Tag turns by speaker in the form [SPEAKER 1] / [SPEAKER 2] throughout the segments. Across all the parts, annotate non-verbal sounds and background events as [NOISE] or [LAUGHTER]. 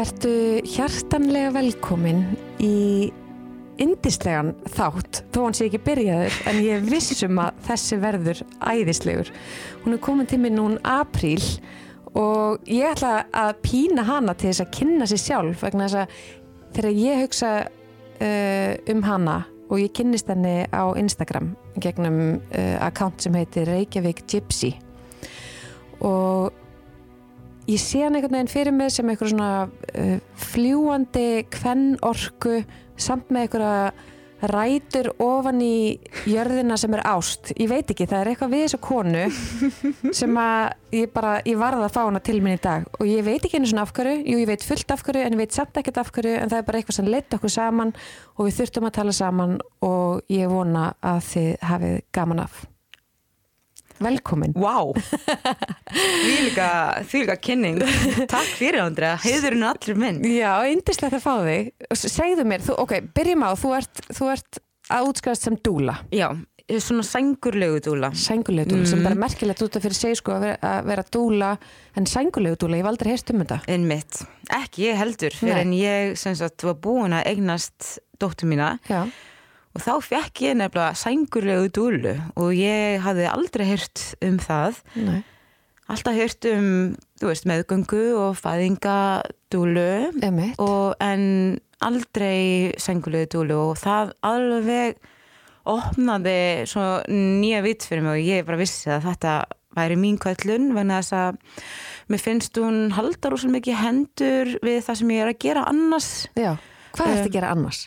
[SPEAKER 1] Vertu hjartanlega velkomin í indislegan þátt, þó hann sé ekki byrjaður, en ég vissum að þessi verður æðislegur. Hún er komin til mig nún apríl og ég ætla að pína hana til þess að kynna sér sjálf vegna þess að þegar ég hugsa uh, um hana og ég kynnist henni á Instagram gegnum uh, account sem heitir Reykjavík Gypsy og ég sé hann einhvern veginn fyrir mig sem eitthvað svona uh, fljúandi kvennorku samt með eitthvað rætur ofan í jörðina sem er ást. Ég veit ekki, það er eitthvað við þessu konu [LAUGHS] sem að ég bara ég varða að fá hana til minn í dag. Og ég veit ekki einu svona af hverju, jú ég veit fullt af hverju en ég veit samt ekkert af hverju en það er bara eitthvað sem leitt okkur saman og við þurftum að tala saman og ég vona að þið hafið gaman af Velkomin.
[SPEAKER 2] Wow. því líka, kynning. Takk fyrir Andrea, heiðurinn allir minn.
[SPEAKER 1] Já, indislegt að fá þig. Segðu mér, þú, ok, byrjum á Þú ert, þú ert að útskast sem dúla
[SPEAKER 2] Já, svona sængurlegu dúla
[SPEAKER 1] Sængurlegu dúla, mm. sem bara merkilegt út af fyrir seg sko að vera, að vera dúla en sængurlegu dúla, ég var aldrei heist um þetta.
[SPEAKER 2] En mitt, ekki ég heldur fyrir en ég sem sagt var búin að eignast dóttur mína. Já og þá fekk ég nefnilega sængurlegu dúlu og ég hafði aldrei hýrt um það. Nei. alltaf hýrt um veist, meðgöngu og fæðingadúlu en aldrei sængurlegu dúlu og það alveg opnaði nýja vitt fyrir mig og ég bara vissi að þetta væri mín kvöllun vegna þess að mér finnst hún haldar úr svo mikið hendur við það sem ég er að gera annars.
[SPEAKER 1] Já, hvað um, að gera annars?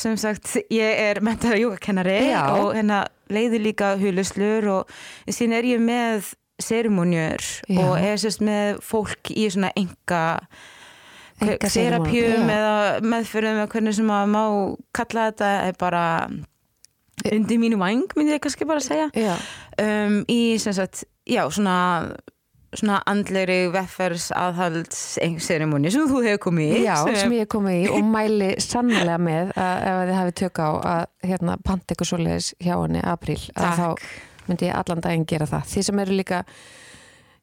[SPEAKER 2] Sem sagt, ég er mentaður jógakennari og hérna leiði líka huluslur og sín er ég með serimónjur og er sérst með fólk í svona enga terapjum eða meðfyrðum eða hvernig sem að má kalla þetta er bara undir mínu vang, myndi ég kannski bara segja. Um, í sem sagt, já, svona svona andleiri veffers aðhalds ceremóni sem þú hefur komið
[SPEAKER 1] í Já, sem, ég hef komið í og mæli sannlega með að ef þið hafið tök á að hérna, panta ykkur svoleiðis hjá henni apríl að þá myndi ég allan daginn gera það. Því sem eru líka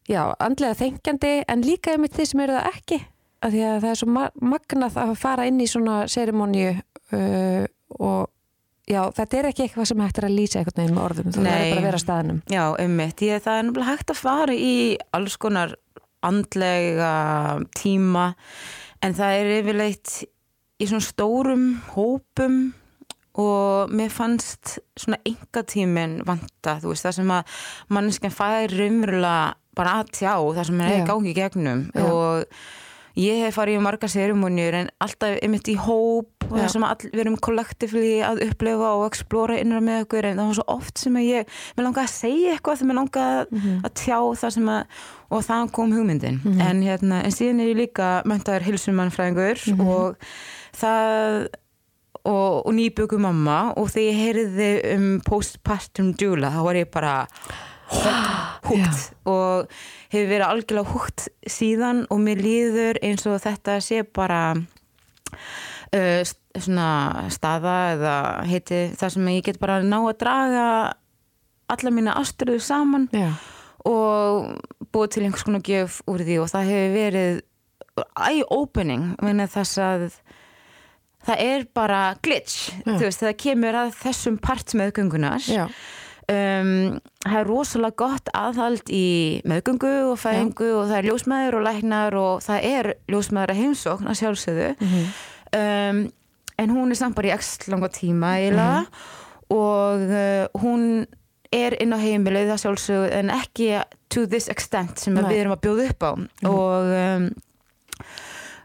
[SPEAKER 1] já, andlega þengjandi en líka yfir því sem eru það ekki að því að það er svo magnað að fara inn í svona ceremóni uh, og Já, þetta er ekki eitthvað sem hægt er að lýsa veginn með orðum, þú verður bara að vera að staðnum.
[SPEAKER 2] Já, ummitt, ég, það er náttúrulega hægt að fara í alls konar andlega tíma en það er yfirleitt í svona stórum hópum og mér fannst svona enga tímin vanta, þú veist, það sem að manneskinn fær umverulega bara að tjá það sem er gáðið gegnum Já. og ég hef farið í marga sérumunjur en alltaf einmitt í hóp og það sem all, við erum kollektífli að upplefa og explóra innra með okkur en það var svo oft sem ég, mér langaði að segja eitthvað þegar mér langaði mm -hmm. að tjá það sem að, og það kom hugmyndin mm -hmm. en hérna, en síðan er ég líka möntaður hilsumannfræðingur mm -hmm. og það og, og nýböku mamma og þegar ég heyrði um postpartum djúla þá var ég bara [GASPS] húgt og hefur verið algjörlega húgt síðan og mér líður eins og þetta sé bara svona staða eða heiti það sem ég get bara ná að draga alla mína aðstöðu saman Já. og búið til einhvers konar gef úr því og það hefur verið eye-opening þess að það er bara glitch, veist, það kemur að þessum part með göngunar Já Um, það er rosalega gott aðhald í meðgöngu og fæðingu ja. og það er ljósmaður og læknar og það er ljósmaður að heimsókn að sjálfsögðu mm -hmm. Um, en hún er samt bara í ekstra langa tíma eiginlega mm -hmm. og uh, hún er inn á heimilið það sjálfsögðu en ekki to this extent sem við erum að bjóða upp á mm -hmm. og um,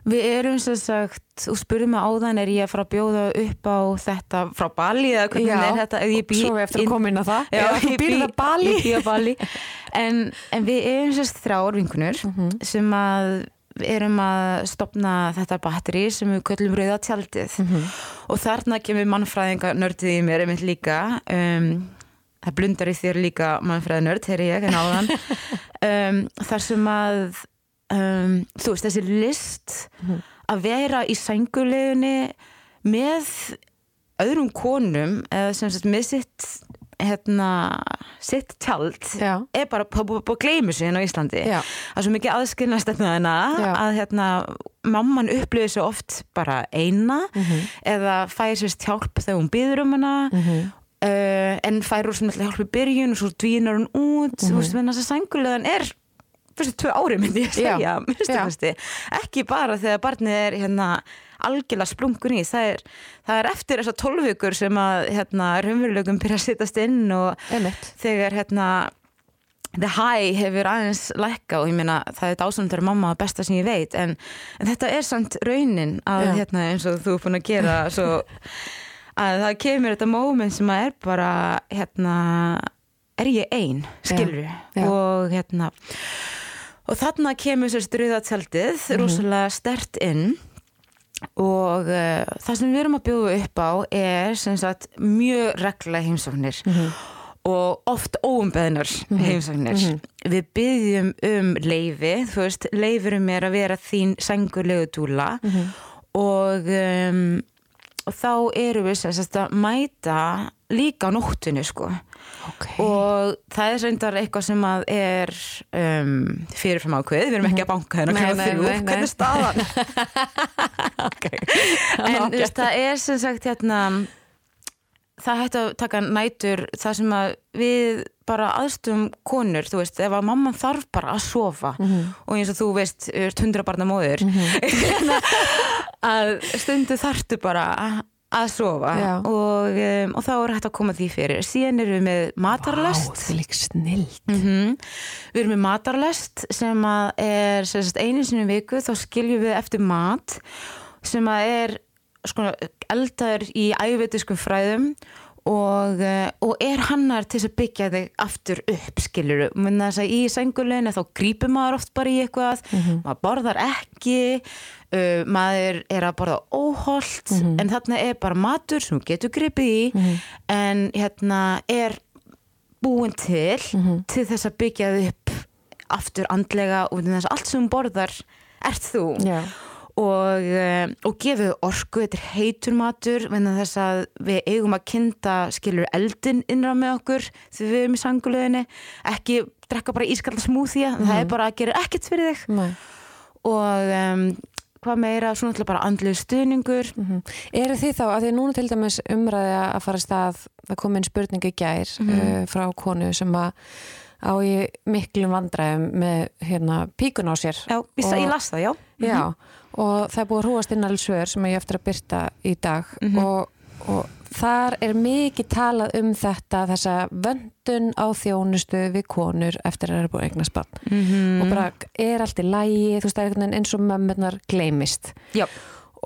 [SPEAKER 2] Við erum sem sagt, og spurum að áðan er ég að fara að bjóða upp á þetta frá Bali eða hvernig já, er þetta
[SPEAKER 1] bý, Svo eftir að koma inn á það
[SPEAKER 2] Já, já þú býrða Bali, Bali. En, en við erum sem sagt þrjár vinkunur mm -hmm. sem að við erum að stopna þetta batteri sem við köllum rauða tjaldið mm -hmm. og þarna kemur mannfræðinga nördið í mér einmitt líka um, það blundar í þér líka mannfræðinörd, þegar ég en áðan [LAUGHS] um, þar sem að um, þú veist þessi list mm. að vera í sænguleginni með öðrum konum eða sem sagt með sitt hérna, sitt tjald
[SPEAKER 1] Já.
[SPEAKER 2] er bara búið bú, bú, að gleyma sig inn á Íslandi
[SPEAKER 1] Já.
[SPEAKER 2] það er svo mikið aðskilnast hérna að hérna, mamman upplifir sig oft bara eina
[SPEAKER 1] Mhm.
[SPEAKER 2] eða fæir sérst hjálp þegar hún byður um hana
[SPEAKER 1] Mhm.
[SPEAKER 2] uh, en úr sem hjálp í byrjun og svo dvínar hún út
[SPEAKER 1] Mhm.
[SPEAKER 2] þú veist, menn þess að sængulegan er fyrstu tvö ári myndi ég segja
[SPEAKER 1] Já.
[SPEAKER 2] ekki bara þegar barnið er hérna algjörlega splungun í það er, það er eftir þessar tólfugur sem að hérna, raunverulegum byrja að sittast inn og
[SPEAKER 1] Einmitt.
[SPEAKER 2] þegar hérna the high hefur aðeins lækka og ég meina það er dásamt þegar mamma að besta sem ég veit en, en þetta er samt raunin að
[SPEAKER 1] Já.
[SPEAKER 2] hérna eins og þú er búin að gera [LAUGHS] svo að það kemur þetta moment sem að er bara hérna er ég ein, skilur
[SPEAKER 1] Já.
[SPEAKER 2] og hérna og þarna kemur sér struða tjaldið
[SPEAKER 1] Mhm.
[SPEAKER 2] rosalega stert inn og uh, það sem við erum að bjóða upp á er sem sagt mjög regla heimsóknir
[SPEAKER 1] Mhm.
[SPEAKER 2] og oft óumbeðnar heimsóknir. Við byggjum um leifi þú veist, leifurum er að vera þín sengulegu dúla og um, og þá eru við sem sagt að mæta líka á nóttinu sko
[SPEAKER 1] Ok.
[SPEAKER 2] og það er reyndar eitthvað sem að er um, fyrirfram ákveð, við erum ekki að banka þrjú,
[SPEAKER 1] nei, nei.
[SPEAKER 2] hvernig er staðan? [LAUGHS]
[SPEAKER 1] okay.
[SPEAKER 2] en þú veist, það er sem sagt hérna það hætti að taka nætur það sem að við bara aðstöðum konur, þú veist, ef að mamman þarf bara að sofa og eins og þú veist, er tundra barna móður [LAUGHS] að stundu þartu bara að- sofa og, um, og þá er hægt að koma því fyrir. Síðan erum við með
[SPEAKER 1] lík snill.
[SPEAKER 2] Mm Við erum með matarlest sem að er í viku þá skiljum við eftir mat sem að er sko, eldaður í ævitiskum fræðum og, eh, og er hannar til þess að byggja þig aftur upp skiljur menn þess að í senguleginu þá grípur maður oft bara í eitthvað. Maður borðar ekki uh, maður er að borða óholt en þarna er bara matur sem getur gripið í en hérna er búin til til þess að byggja þig upp aftur andlega og þess að allt sem borðar ert þú.
[SPEAKER 1] Já.
[SPEAKER 2] Og, uh, og gefið orku, þetta er heitur matur venna þess að við eigum að kynna skilur eldin innra með okkur þegar við erum í sanguleginni ekki drekka bara ískalda smúþía það er bara að gera ekkert fyrir þig.
[SPEAKER 1] Nei.
[SPEAKER 2] og um, hvað meira, svona alltaf bara andlið stuðningur.
[SPEAKER 1] Mm Eru þið þá, að því núna til dæmis umræði að fara stað, það kom inn spurning í gær uh, frá konu sem að á í miklum vandræðum með hérna píkun á sér.
[SPEAKER 2] Já,
[SPEAKER 1] Og-
[SPEAKER 2] ég las það, já.
[SPEAKER 1] Já, og það er búið að hrúast inn alveg svör sem ég eftir að byrta í dag. Og, og þar er mikið talað um þetta þessa vöndun á þjónustu við konur eftir að það er búið að eignast barn.
[SPEAKER 2] Mm
[SPEAKER 1] og bara er allt í lægi, þú veist, það er einhvern veginn eins og mömmunar gleymist.
[SPEAKER 2] Já,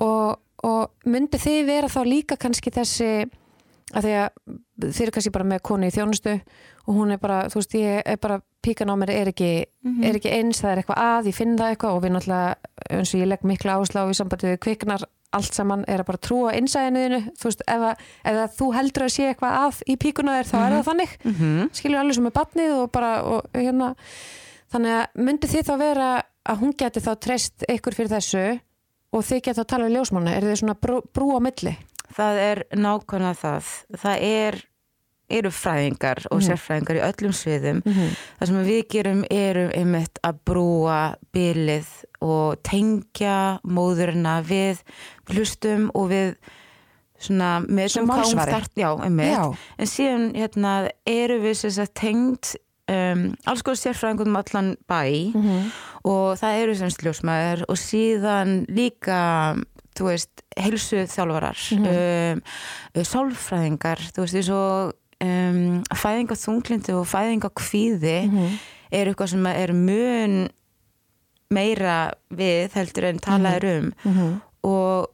[SPEAKER 1] og, og myndi þið vera þá líka kannski þessi að því að þið eru kannski bara með konu í þjónustu og hún er bara, þú veist, ég er bara píkan á mér er ekki, er ekki eins það er eitthvað að, ég finn það eitthvað og við náttúrulega eins og ég legg mikla áslá í sambandi við kviknar allt saman er að bara trúa innsæðinuðinu, þú veist, ef, að, ef að þú heldur að sé eitthvað að í píkuna þér þá er það þannig,
[SPEAKER 2] mm
[SPEAKER 1] skilur alveg sem er batnið og bara, og hérna. Þannig að myndi þið þá vera að hún geti þá treyst ykkur fyrir þessu og þið geti þá tala við ljósmanna er þið svona brú, brú á milli?
[SPEAKER 2] Það er nákvæmlega það. Það er, eru fræðingar og sérfræðingar í öllum sviðum. Það sem við gerum eru einmitt að brúa bylið og tengja móðurina við hlustum og við svona með
[SPEAKER 1] Sem málsvari.
[SPEAKER 2] já, einmitt.
[SPEAKER 1] Já.
[SPEAKER 2] en síðan hérna eru við sem sagt tengt um, alls konar sérfræðingum um allan bæ og það eru semst ljósmaður og síðan líka þú veist, heilsu þjálfarar um, sálfræðingar þú veist, eins og um, fæðinga þunglindi og fæðinga kvíði er eitthvað sem er mun meira við heldur en talaður um. Og,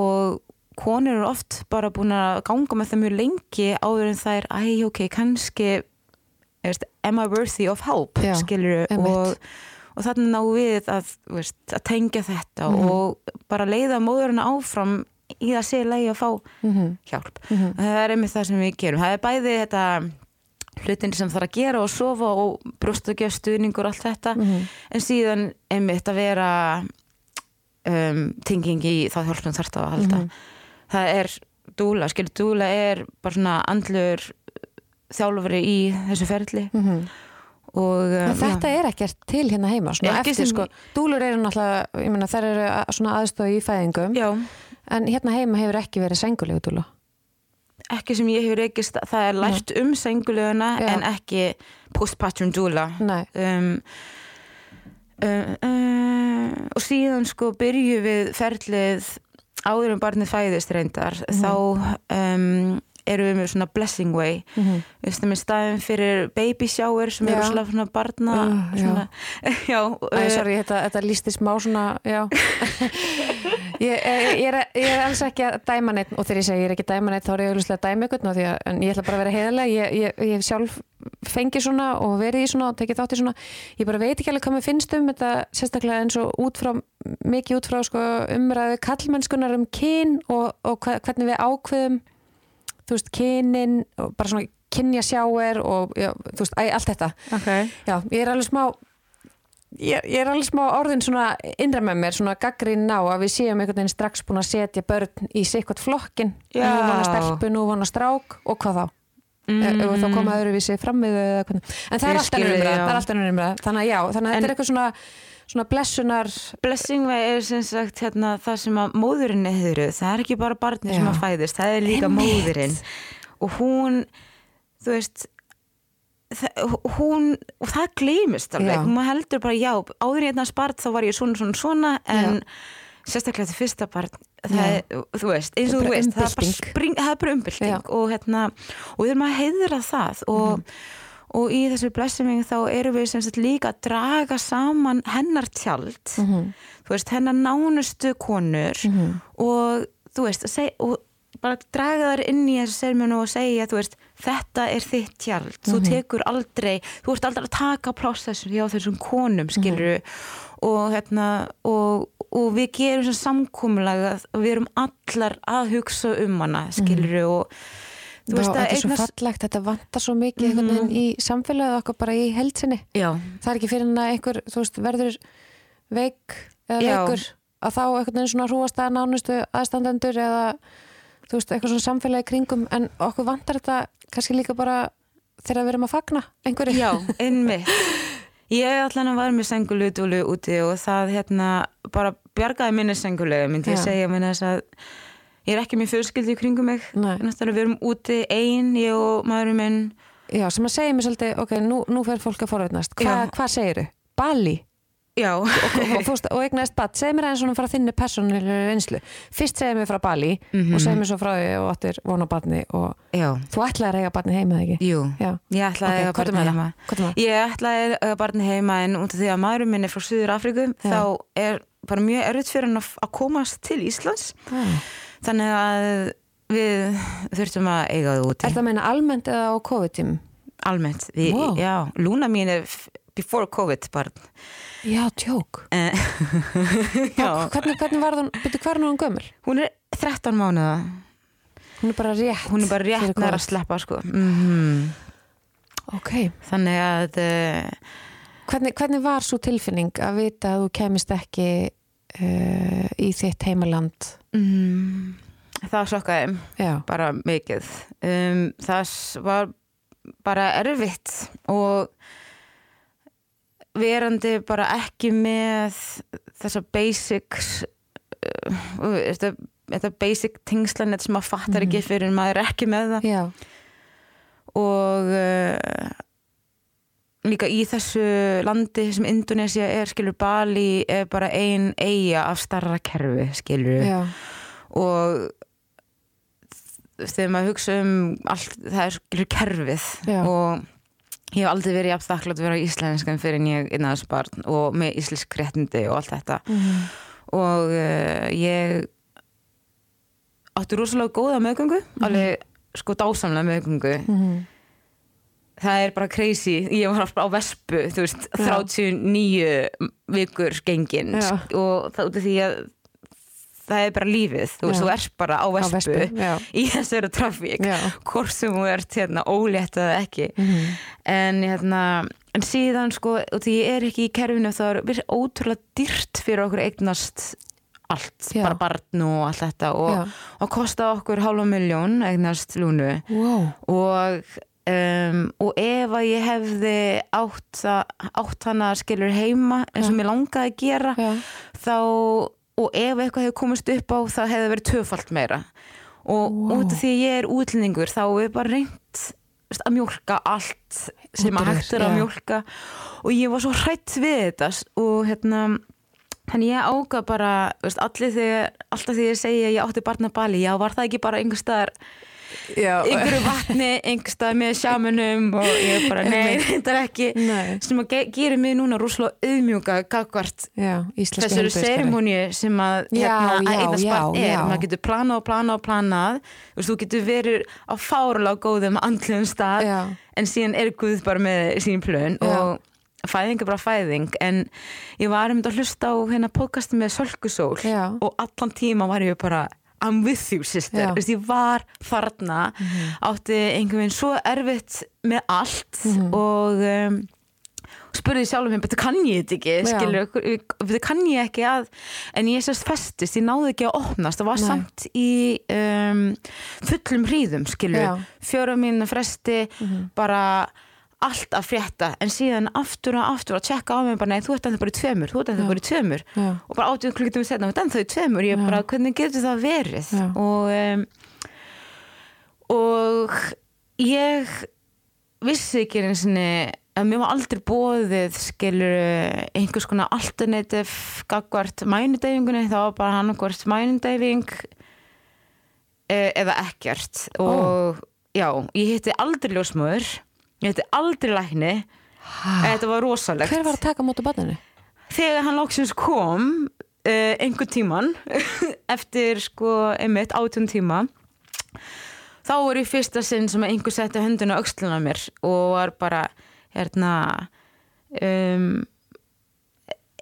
[SPEAKER 2] og konur eru oft bara búin að ganga með það mjög lengi áður en það er, æ, ok, kannski veist, am I worthy of help?
[SPEAKER 1] Já,
[SPEAKER 2] skilur og, og þannig ná við að, veist, að tengja þetta og bara leiða móðurina áfram í það sé leið að fá hjálp. Það er einmitt það sem við gerum. Það er bæði þetta hlutin sem þarf að gera og sofa og brjóstakjöf stuðningur og allt þetta en síðan einmitt að vera um, tenging í þá hjálpum þarf það að halda. Það er dúla, skilur dúla er bara svona andlur þjálfari í þessu ferli.
[SPEAKER 1] Mhm.
[SPEAKER 2] og um,
[SPEAKER 1] þetta er ekkert til hérna heima, eftir
[SPEAKER 2] sem-
[SPEAKER 1] sko, dúlur eru náttúrulega, meina þær eru að- svona aðstöðu í fæðingum,
[SPEAKER 2] já,
[SPEAKER 1] en hérna heima hefur ekki verið sengulegu dúla.
[SPEAKER 2] ekki sem ég hefur ekki það er lært um senguleguna
[SPEAKER 1] Já.
[SPEAKER 2] en ekki postpartum
[SPEAKER 1] Nei,
[SPEAKER 2] um, uh, uh, og síðan sko byrju við ferlið áður en barnið fæðist reyndar. Þá um, erum við með svona blessing way
[SPEAKER 1] Mhm.
[SPEAKER 2] við veistum með staðin fyrir baby shower sem eru svona, barna
[SPEAKER 1] Uh,
[SPEAKER 2] svona, [LAUGHS] já,
[SPEAKER 1] Æ,
[SPEAKER 2] uh,
[SPEAKER 1] sorry, þetta, þetta lísti smá svona, já. [LAUGHS] ég, ég, ég, er, ég er alls ekki að dæma neitt og þegar ég segi ég er ekki að dæma neitt þá er ég auðvitað að dæma ykkur en ég ætla bara að vera heiðarlega ég, ég, sjálf fengið svona og verið í svona og tekið þátt í svona ég bara veit ekki alveg hvað mér finnst um þetta sérstaklega eins og út frá mikið út frá sko, umræðu kallmennskunar um kyn og, og hvernig við ákveðum þú veist, kynin og bara svona kynja sjáir og já, þú veist, æ, allt þetta
[SPEAKER 2] okay.
[SPEAKER 1] Já, ég er alveg smá ég, ég er alveg smá orðin svona innra með mér, svona gaggrinn á að við séum einhvern veginn strax búin að setja börn í sikkert flokkin,
[SPEAKER 2] Já.
[SPEAKER 1] nú vana stelpu, nú vana strák og hvað þá? Mm. Ef þá koma öðruvísi fram við. En það er alltaf er alltaf umræða. Þannig að já, þannig að þetta er eitthvað svona, svona blessunar,
[SPEAKER 2] Blessing er sem sagt hérna, það sem að móðurinn er höfru, það er ekki bara barnið sem
[SPEAKER 1] Já.
[SPEAKER 2] að fæðist, það er líka
[SPEAKER 1] Einmitt.
[SPEAKER 2] móðurinn og hún, þú veist það, hún, og það gleymist alveg,
[SPEAKER 1] Já.
[SPEAKER 2] hún heldur bara já, áður ég hérna spart þá var ég svona svona svona en sérstaklega þetta fyrsta barn það
[SPEAKER 1] Já.
[SPEAKER 2] er, þú veist, eins og þú veist það er bara,
[SPEAKER 1] umbylting. Já.
[SPEAKER 2] og hérna, og við erum að heiðra það og
[SPEAKER 1] Mhm.
[SPEAKER 2] Og í þessu blessing þá erum við sagt líka að draga saman hennar tjald.
[SPEAKER 1] Mhm.
[SPEAKER 2] þú veist, hennar nánustu konur. Og þú veist og bara draga þær inn í þessu sermunu og segja, þú veist, þetta er þitt tjald, þú tekur aldrei þú ert aldrei að taka pláss þessu hjá þessum konum, skilur og hérna, og, og við gerum sem samkomulega og við erum allar að hugsa um hana, skilur og þú veist
[SPEAKER 1] Vá, þetta er svo
[SPEAKER 2] eignast
[SPEAKER 1] fallegt, þetta vantar svo mikið einhvern veginn í samfélagið okkar bara í heldsinni.
[SPEAKER 2] já,
[SPEAKER 1] það er ekki fyrir en að einhver veist, verður veik eða
[SPEAKER 2] Já.
[SPEAKER 1] veikur að þá einhvern veginn svona hrúast að nánustu aðstandendur eða þú veist, eitthvað svona samfélagi í kringum en okkur vantar þetta kannski líka bara þegar við erum að fagna einhverju
[SPEAKER 2] Já, [LAUGHS] einmitt. Ég allan var með senguludúlu úti og það hérna bara bjargaði minni sengulegu, myndi ég segja minni þess að ég er ekki með fjölskyldi í kringum mig. Við erum úti ein, ég og maðurinn minn.
[SPEAKER 1] Já, sem að segja mér svolítið, ok, nú, nú fer fólk að forveitnast Hva, hvað segiru? Bali?
[SPEAKER 2] Já,
[SPEAKER 1] og, og, fórst, og eignaðist bad, segð mér aðeins svona frá þinni persónulegri reynslu fyrst segð mér frá Bali og segð mér svo frá því og áttir vona badni og
[SPEAKER 2] já,
[SPEAKER 1] þú ætlaðir að eiga badni heima eða ekki?
[SPEAKER 2] jú.
[SPEAKER 1] Já,
[SPEAKER 2] Ég ætlaði að
[SPEAKER 1] er
[SPEAKER 2] eiga
[SPEAKER 1] það?
[SPEAKER 2] heima. Ég ætlaði að eiga barni heima en út af því að maðurinn minn er frá Suður Afríku
[SPEAKER 1] Já.
[SPEAKER 2] þá er bara mjög erfitt fyrir hann að, komast til Íslands.
[SPEAKER 1] Ah.
[SPEAKER 2] Þannig að við þurftum að eiga það úti.
[SPEAKER 1] Er það að meina almennt eða á COVID-tím?
[SPEAKER 2] almennt við,
[SPEAKER 1] Wow.
[SPEAKER 2] já, Lúna mín er before COVID barn
[SPEAKER 1] Já, tjók
[SPEAKER 2] Eh, [LAUGHS] já,
[SPEAKER 1] Hvernig, hvernig var það, er nú hann gömul?
[SPEAKER 2] hún er 13 mánuða
[SPEAKER 1] Hún er bara rétt
[SPEAKER 2] hún er bara rétt nær að sleppa sko. mm
[SPEAKER 1] Ok,
[SPEAKER 2] þannig að uh,
[SPEAKER 1] hvernig, hvernig var svo tilfinning að vita að þú kemist ekki uh, í þitt heimaland?
[SPEAKER 2] Mm, það sokkaði
[SPEAKER 1] Já,
[SPEAKER 2] bara mikið. Um, það var bara erfitt og verandi bara ekki með þessa basics uh, þetta, þetta basic tengslanett sem maður fattar ekki fyrir en maður er ekki með það.
[SPEAKER 1] Já,
[SPEAKER 2] og uh, líka í þessu landi sem Indonesia er skilur Bali er bara ein eiga af starra kerfi skilur
[SPEAKER 1] já,
[SPEAKER 2] og þegar maður hugsa um allt, það er skilur kerfið
[SPEAKER 1] Já.
[SPEAKER 2] og ég hef aldrei verið jafn þakklátt að vera á íslenskan fyrir en ég innan barn og með íslensk réttindi og allt þetta
[SPEAKER 1] Mhm.
[SPEAKER 2] og uh, ég átti rosalega góða meðgöngu alveg sko dásamlega meðgöngu
[SPEAKER 1] Mhm.
[SPEAKER 2] Það er bara crazy, ég var á vespu þú veist,
[SPEAKER 1] Já.
[SPEAKER 2] 39 vikur gengin
[SPEAKER 1] Já.
[SPEAKER 2] og það út af því að það er bara lífið, þú veist, þú ert bara á
[SPEAKER 1] á
[SPEAKER 2] vespu,
[SPEAKER 1] vespu Já,
[SPEAKER 2] í þessari trafík hvort sem þú ert hérna ólétt eða ekki
[SPEAKER 1] Mhm.
[SPEAKER 2] en hérna en síðan sko, og því ég er ekki í kerfinu þá er ótrúlega dýrt fyrir okkur eignast allt,
[SPEAKER 1] Já.
[SPEAKER 2] bara barn og allt þetta og, og kosta okkur hálfa miljón eignast lúnu
[SPEAKER 1] Wow,
[SPEAKER 2] og um, og ef að ég hefði átt, það, átt hana skilur heima eins og
[SPEAKER 1] Já.
[SPEAKER 2] mér langaði að gera
[SPEAKER 1] Já.
[SPEAKER 2] þá, og ef eitthvað hefur komist upp á það hefði verið töfalt meira og
[SPEAKER 1] Vá.
[SPEAKER 2] út af því að ég er útlendingur þá er bara reynt veist, að mjólka allt sem að hægt er að
[SPEAKER 1] já.
[SPEAKER 2] mjólka og ég var svo hrætt við þetta og hérna Þannig ég ágaf bara, veist, allir þegar, alltaf þegar ég segi að ég átti barna bali, já, var það ekki bara einhver staðar, Einhverju vatni, staðar með sjámunum og ég bara, nei, þetta [LAUGHS] er ekki, sem að ge gerir mig núna rúslega auðmjúka
[SPEAKER 1] íslenski
[SPEAKER 2] þessari serimóni sem að, hérna, barn
[SPEAKER 1] já,
[SPEAKER 2] er, maður getur planað og planað og planað, þú veist, þú getur verið á fárulega góðum andlum stað,
[SPEAKER 1] Já.
[SPEAKER 2] en síðan er Guð bara með sín plön og fæðing er bara fæðing. En ég var um þetta að hlusta á hérna podcasti með Sölkusól og allan tíma var ég bara I'm with you sister. Vist, ég var þarna. Átti einhvern veginn svo erfitt með allt
[SPEAKER 1] Mhm.
[SPEAKER 2] og um, spurði sjálfum mér, betur kann ég þetta ekki? Skilur, betur kann ég ekki að en ég sérst festist, ég náði ekki að opnast. Það var
[SPEAKER 1] Nei.
[SPEAKER 2] samt í um, fullum hríðum, skilur fjóra mínu fresti bara allt að frétta en síðan aftur og aftur að tjekka á mig bara, nei, þú ert ennþá bara í tveimur, þú ert ennþá
[SPEAKER 1] Já.
[SPEAKER 2] bara í tveimur
[SPEAKER 1] Já.
[SPEAKER 2] og bara átjóð klukkutum setna, þú ert ennþá í tveimur ég
[SPEAKER 1] Já.
[SPEAKER 2] bara, hvernig getur það verið
[SPEAKER 1] Já.
[SPEAKER 2] og um, og ég vissi ekki eins og að mér var aldrei bóðið skilur einhvers konar alternative gagvart mænudeyfingunni það var bara hann okkur mænudeyfing e eða ekkert og já, ég hitti aldrei ljósmöður ég hitti aldrei lækni þetta var rosalegt
[SPEAKER 1] Hver var að taka á móti barninu?
[SPEAKER 2] þegar hann lóksins kom uh, einhvern tíman [LAUGHS] eftir sko einmitt átjón tíma þá var ég fyrsta sinn sem að einhver setti hönduna á á mér og var bara hérna um,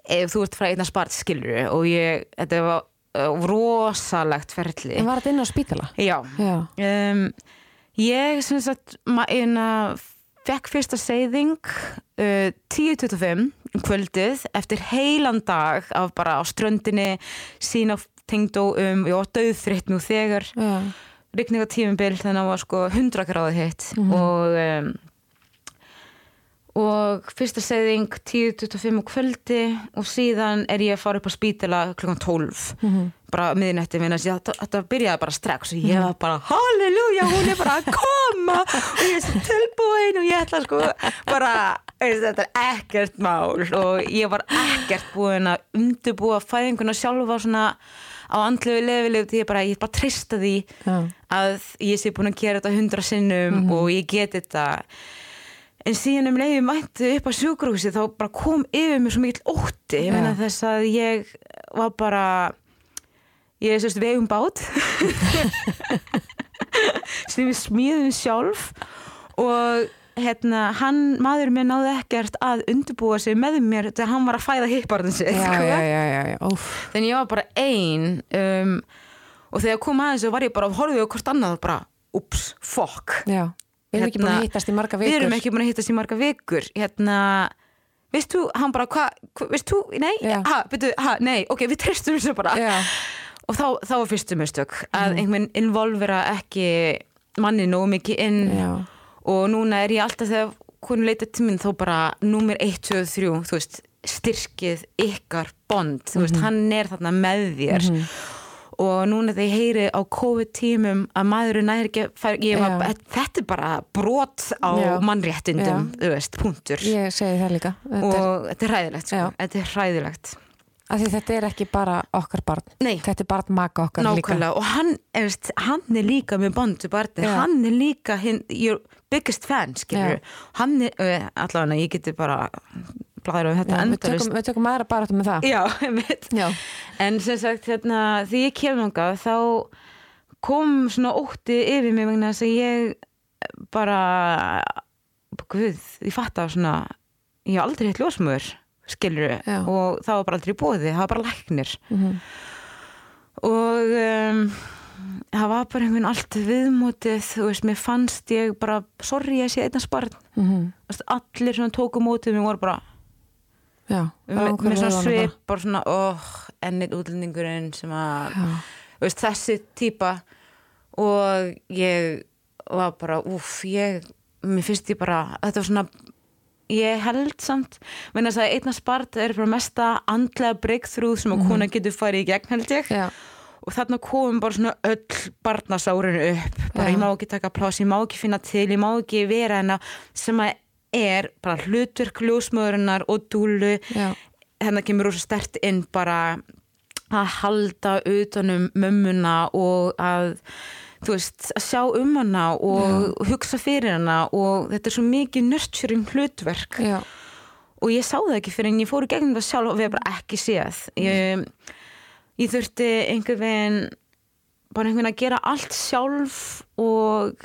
[SPEAKER 2] ef þú ert frá einna spart skilur og ég, þetta var uh, rosalegt ferli
[SPEAKER 1] En var þetta inn á spítala?
[SPEAKER 2] já
[SPEAKER 1] Já.
[SPEAKER 2] um, ég sem sagt ma- eina, fekk fyrsta seyðing uh, 10.25 um kvöldið eftir heilan dag af bara á ströndinni sína tengdó um, ég var döðfritt nú þegar
[SPEAKER 1] Já.
[SPEAKER 2] rigningatímumbil þannig að það var sko 100 gráði hitt og um, og fyrsta seyðing 10.25 á kvöldi. Og síðan er ég að fara upp á spítala klukkan 12
[SPEAKER 1] Mhm.
[SPEAKER 2] bara miðnætti minna þetta, þetta byrjaði bara strax. Og ég var bara halleluja, hún er bara að koma! Og ég er svo tilbúin og ég ætla sko bara, þetta er ekkert mál. Og ég var ekkert búin að undirbúa fæðinguna sjálfa svona á andlegu lefilegu því ég bara, ég bara trista því
[SPEAKER 1] Já.
[SPEAKER 2] að ég sé búin að gera þetta hundra sinnum og ég get þetta en síðan um leiði mætti upp á sjúkrúsi þá bara kom yfir mér svo mikill ótti ég meina þess að ég var bara ég er sérst vegum bát [LAUGHS] sem við smíðum sjálf og hérna, hann, maður mér náði ekkert að undirbúa sig með mér þegar hann var að fæða hipparðin sig
[SPEAKER 1] Já, já, já, já, já. Óf.
[SPEAKER 2] þannig ég var bara ein um, og þegar kom aðeins var ég bara að horfið á hvort annað og bara, ups, fokk
[SPEAKER 1] Já. Við erum ekki búin að
[SPEAKER 2] Hérna,
[SPEAKER 1] hittast í marga vikur.
[SPEAKER 2] við erum ekki búin að hittast í marga vikur hérna, veist þú, hann bara hvað, hva, veist þú, nei,
[SPEAKER 1] Já.
[SPEAKER 2] ha, byrju, ha, nei ok, við treystum þessu bara
[SPEAKER 1] Já.
[SPEAKER 2] og þá, þá var fyrstu mistök að einhvern involvera ekki manni nógu mikið inn
[SPEAKER 1] Já.
[SPEAKER 2] og núna er ég alltaf þegar hún leita til mín þá bara númer 1, 2, 3 þú veist, styrkið ykkar bond, þú veist, hann er þarna með þér og núna þegar ég heyri á COVID-tímum að maðurinn næri ekki ég var,
[SPEAKER 1] Já.
[SPEAKER 2] þetta er bara brot á
[SPEAKER 1] Já.
[SPEAKER 2] mannréttindum, þú veist, punktur
[SPEAKER 1] Ég segi það líka. Þetta er,
[SPEAKER 2] og þetta er hræðilegt, sko,
[SPEAKER 1] Já.
[SPEAKER 2] þetta er hræðilegt
[SPEAKER 1] af því þetta er ekki bara okkar barn.
[SPEAKER 2] Nei.
[SPEAKER 1] Þetta er barn maka okkar líka.
[SPEAKER 2] Nákvæmlega, og hann, er, veist, hann er líka með bondu barni,
[SPEAKER 1] Já.
[SPEAKER 2] hann er líka hinn, your biggest fan,
[SPEAKER 1] Já.
[SPEAKER 2] hann er, allavega, ég geti bara blæður um þetta
[SPEAKER 1] Já, við, við tökum aðra bara með það.
[SPEAKER 2] Já. [LAUGHS]
[SPEAKER 1] Já.
[SPEAKER 2] en sem sagt, hérna, því ég kem þangað þá kom svona ótti yfir mig vegna þess að ég bara guð, ég fatt að svona ég hef aldrei hitt ljósmöður skilur
[SPEAKER 1] Já.
[SPEAKER 2] og það var bara aldrei bóði, það var bara læknir
[SPEAKER 1] Mhm.
[SPEAKER 2] og um, það var bara einhvern allt viðmótið þú veist, mér fannst ég bara sorry ég sé einnig sparn
[SPEAKER 1] Mhm.
[SPEAKER 2] allir sem tóku mótið mér voru bara
[SPEAKER 1] Já.
[SPEAKER 2] með, með svona svip bara svona, óh, ennið útlendingurinn sem að, veist, þessi típa og ég var bara, úff, ég mér finnst ég bara, þetta var svona ég held samt menn að það einna spart er bara mesta andlega breakthrough sem að kona getur farið í gegn held ég.
[SPEAKER 1] Já,
[SPEAKER 2] og þarna komum bara svona öll barnasárinu upp. Bara
[SPEAKER 1] Já.
[SPEAKER 2] ég má ekki taka pláss, ég má ekki finna til ég má ekki vera hennar sem að er bara hlutverk ljósmöðurinnar og dúlu
[SPEAKER 1] já,
[SPEAKER 2] hérna kemur rosa stert inn bara að halda utanum mömmuna og að þú veist, að sjá um hana og hugsa fyrir hana og þetta er svo mikið nurturing hlutverk.
[SPEAKER 1] Já,
[SPEAKER 2] og ég sá það ekki fyrir en ég fór í gegnum það sjálf og við bara ekki séð. Ég, ég þurfti einhver veginn bara einhvern veginn að gera allt sjálf og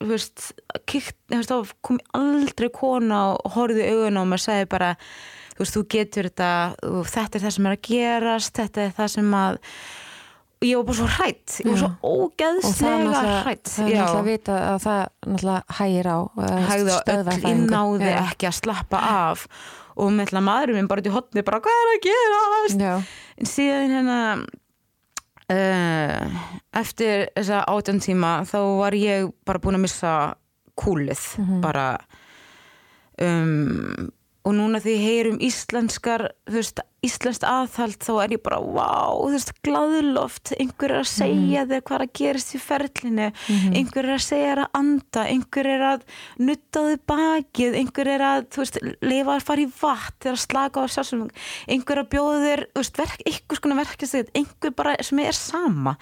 [SPEAKER 2] þú veist, kikt, þú veist þá kom aldrei kona og horfði í augun og maður sagði bara þú veist, þú getur þetta og þetta er það sem er að gerast þetta er það sem að og ég var bara svo hrætt, ég var svo
[SPEAKER 1] og
[SPEAKER 2] ógeðslega hrætt
[SPEAKER 1] það er náttúrulega að vita að það náttúrulega hægir á
[SPEAKER 2] á öll, ég náði
[SPEAKER 1] Já.
[SPEAKER 2] ekki að slappa af. Og með ætla maðurinn minn bara í hotni bara hvað er að gerast?
[SPEAKER 1] Já,
[SPEAKER 2] en síðan hérna eftir þessa átján tíma þá var ég bara búin að missa kúlið bara um, og núna því ég heyr um íslenskar veist, íslenskt aðhald þá er ég bara, vá, þú veist, glaðloft. Einhver er að segja þér hvað er að gerast í ferlinu, einhver er að segja þér að anda, einhver er að nutta þið bakið, einhver er að þú veist, lifa að fara í vatn þegar að slaka á sjálfsum, einhver að bjóða þér þú veist, verk, einhvers konar verkist einhver bara sem er sama.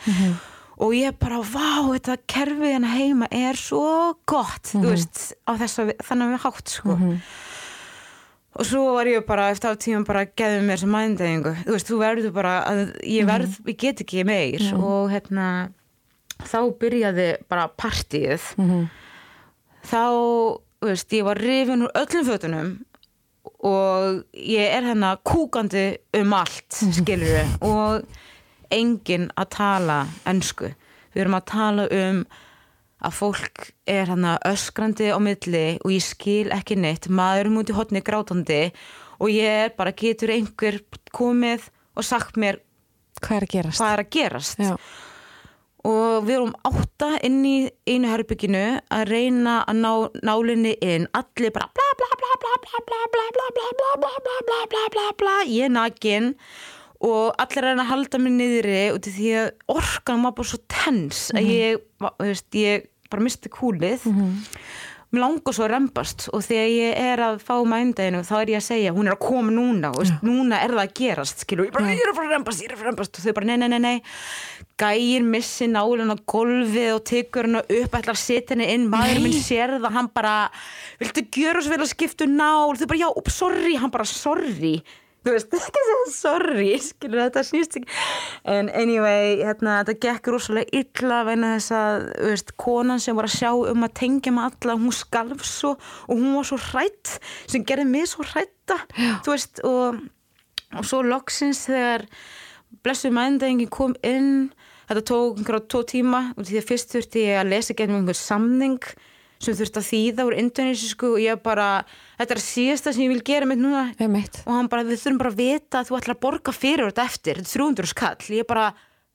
[SPEAKER 2] Og ég bara, vá, þetta kerfið hérna heima er svo gott. Þú veist, á þess að þannig að við hátt sko og svo var ég bara eftir á tíma bara að geða mér sem mændeyingu, þú veist, þú verður bara að ég verð, ég get ekki meir. Og hérna þá byrjaði bara partíið. Þá, þú veist, ég var rifin úr öllum fötunum og ég er hérna kúkandi um allt, skilur og enginn að tala ensku, við erum að tala um að fólk er hann öskrandi á milli og ég skil ekki neitt, maður er mútið hotni grátandi og ég er bara getur einhver komið og sagt mér
[SPEAKER 1] hvað er að gerast?
[SPEAKER 2] hvað er að gerast og við erum átta inn í einu herbygginu að reyna að ná nálinni inn allir bara bla bla bla bla bla bla bla bla bla bla bla bla bla bla bla bla ég er nakin og allir er að halda mig niðri af því að orkan var bara svo tens að ég, va- þú veist, ég bara misti kúlið. Mér langar svo að rembast og þegar ég er að fá mændeginu þá er ég að segja hún er að koma núna og veist, núna er það að gerast skilur, ég, bara, ég er að fara að rembast, ég er að fara að rembast. Og þau bara nei, nei, nei, nei. Gæir missi nálinn á golfið og tekur hennar upp ætlar að setja henni inn, maður minn sér það hann bara, viltu gjöra svo vel að skiptu nál, þau bara já, upp, sorry. Hann bara sorry þú veist, ekki að segja sorry, skilur þetta snýst ekki. En anyway, hérna, þetta gekk rosalega illa vegna þess að, þú veist, konan sem var að sjá um að tengja með alla, hún skalf svo og hún var svo hrætt sem gerði mig svo hrætta, þú veist og, og svo loksins þegar blessuð mændæðingin kom inn þetta tók einhverja tvo tíma og því að fyrst þurfti ég að lesa gegnum einhver samning sem þurfti að þýða úr indonesísku og ég bara, þetta er síðasta sem ég vil gera mitt núna.
[SPEAKER 1] Við mitt
[SPEAKER 2] og hann bara, við þurfum bara að vita að þú ætlar að borga fyrir þetta eftir, þetta er 300 skall. Ég bara,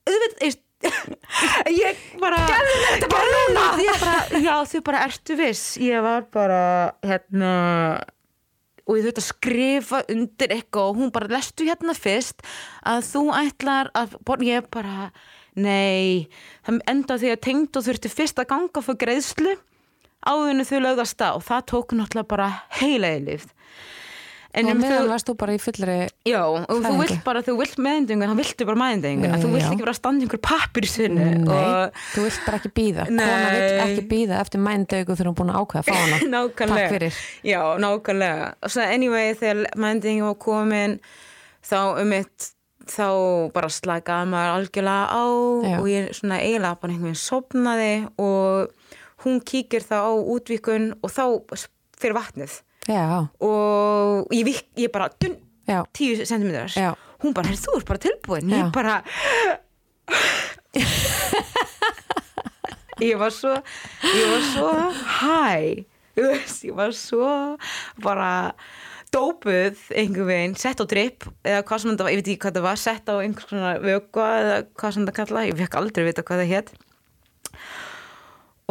[SPEAKER 2] auðvitað [LAUGHS] ég bara gerðu þetta bara núna. ég bara, já þau bara ertu viss. Ég var bara hérna og ég þurfti að skrifa undir eitthvað og hún bara lestu hérna fyrst að þú ætlar að ég bara nei, það enda því að tengd og þurfti fyrst að ganga fyrir greiðslu áðinu þau lögðast á. Það tók náttúrulega bara heila eilífð en
[SPEAKER 1] og
[SPEAKER 2] um
[SPEAKER 1] meðan varst þú bara í fullri
[SPEAKER 2] já, og þú vilt bara þú vilt meðendingu, þá viltu bara meðendingu.
[SPEAKER 1] Já,
[SPEAKER 2] þú vilt
[SPEAKER 1] já.
[SPEAKER 2] ekki að standa í einhver pappir í og
[SPEAKER 1] þú vilt bara ekki býða kona vill ekki býða eftir mændaugu þegar hún er búin að ákveða að fá hana. [LAUGHS] Takk fyrir.
[SPEAKER 2] já, nákvæmlega. Og svo anyway, þegar meðendingu var komin þá um eitt þá bara slakaði maður algjörlega á
[SPEAKER 1] Já.
[SPEAKER 2] og ég svona eiginlega bara einhvern veginn sopnaði og hún kíkir þá á útvíkun og þá fyrir vatnið.
[SPEAKER 1] Já,
[SPEAKER 2] og ég, vik, ég bara dun, 10 cm
[SPEAKER 1] Já.
[SPEAKER 2] hún bara, "Heyrðu, þú ert bara tilbúin. Ég bara ég var svo ég var svo hæ. Ég var svo bara dópuð einhver veginn, sett á drip eða hvað sem þetta var, ég veit ekki hvað það var sett á einhvers konar vögva eða hvað sem þetta kalla ég fekk aldrei vita hvað það hétt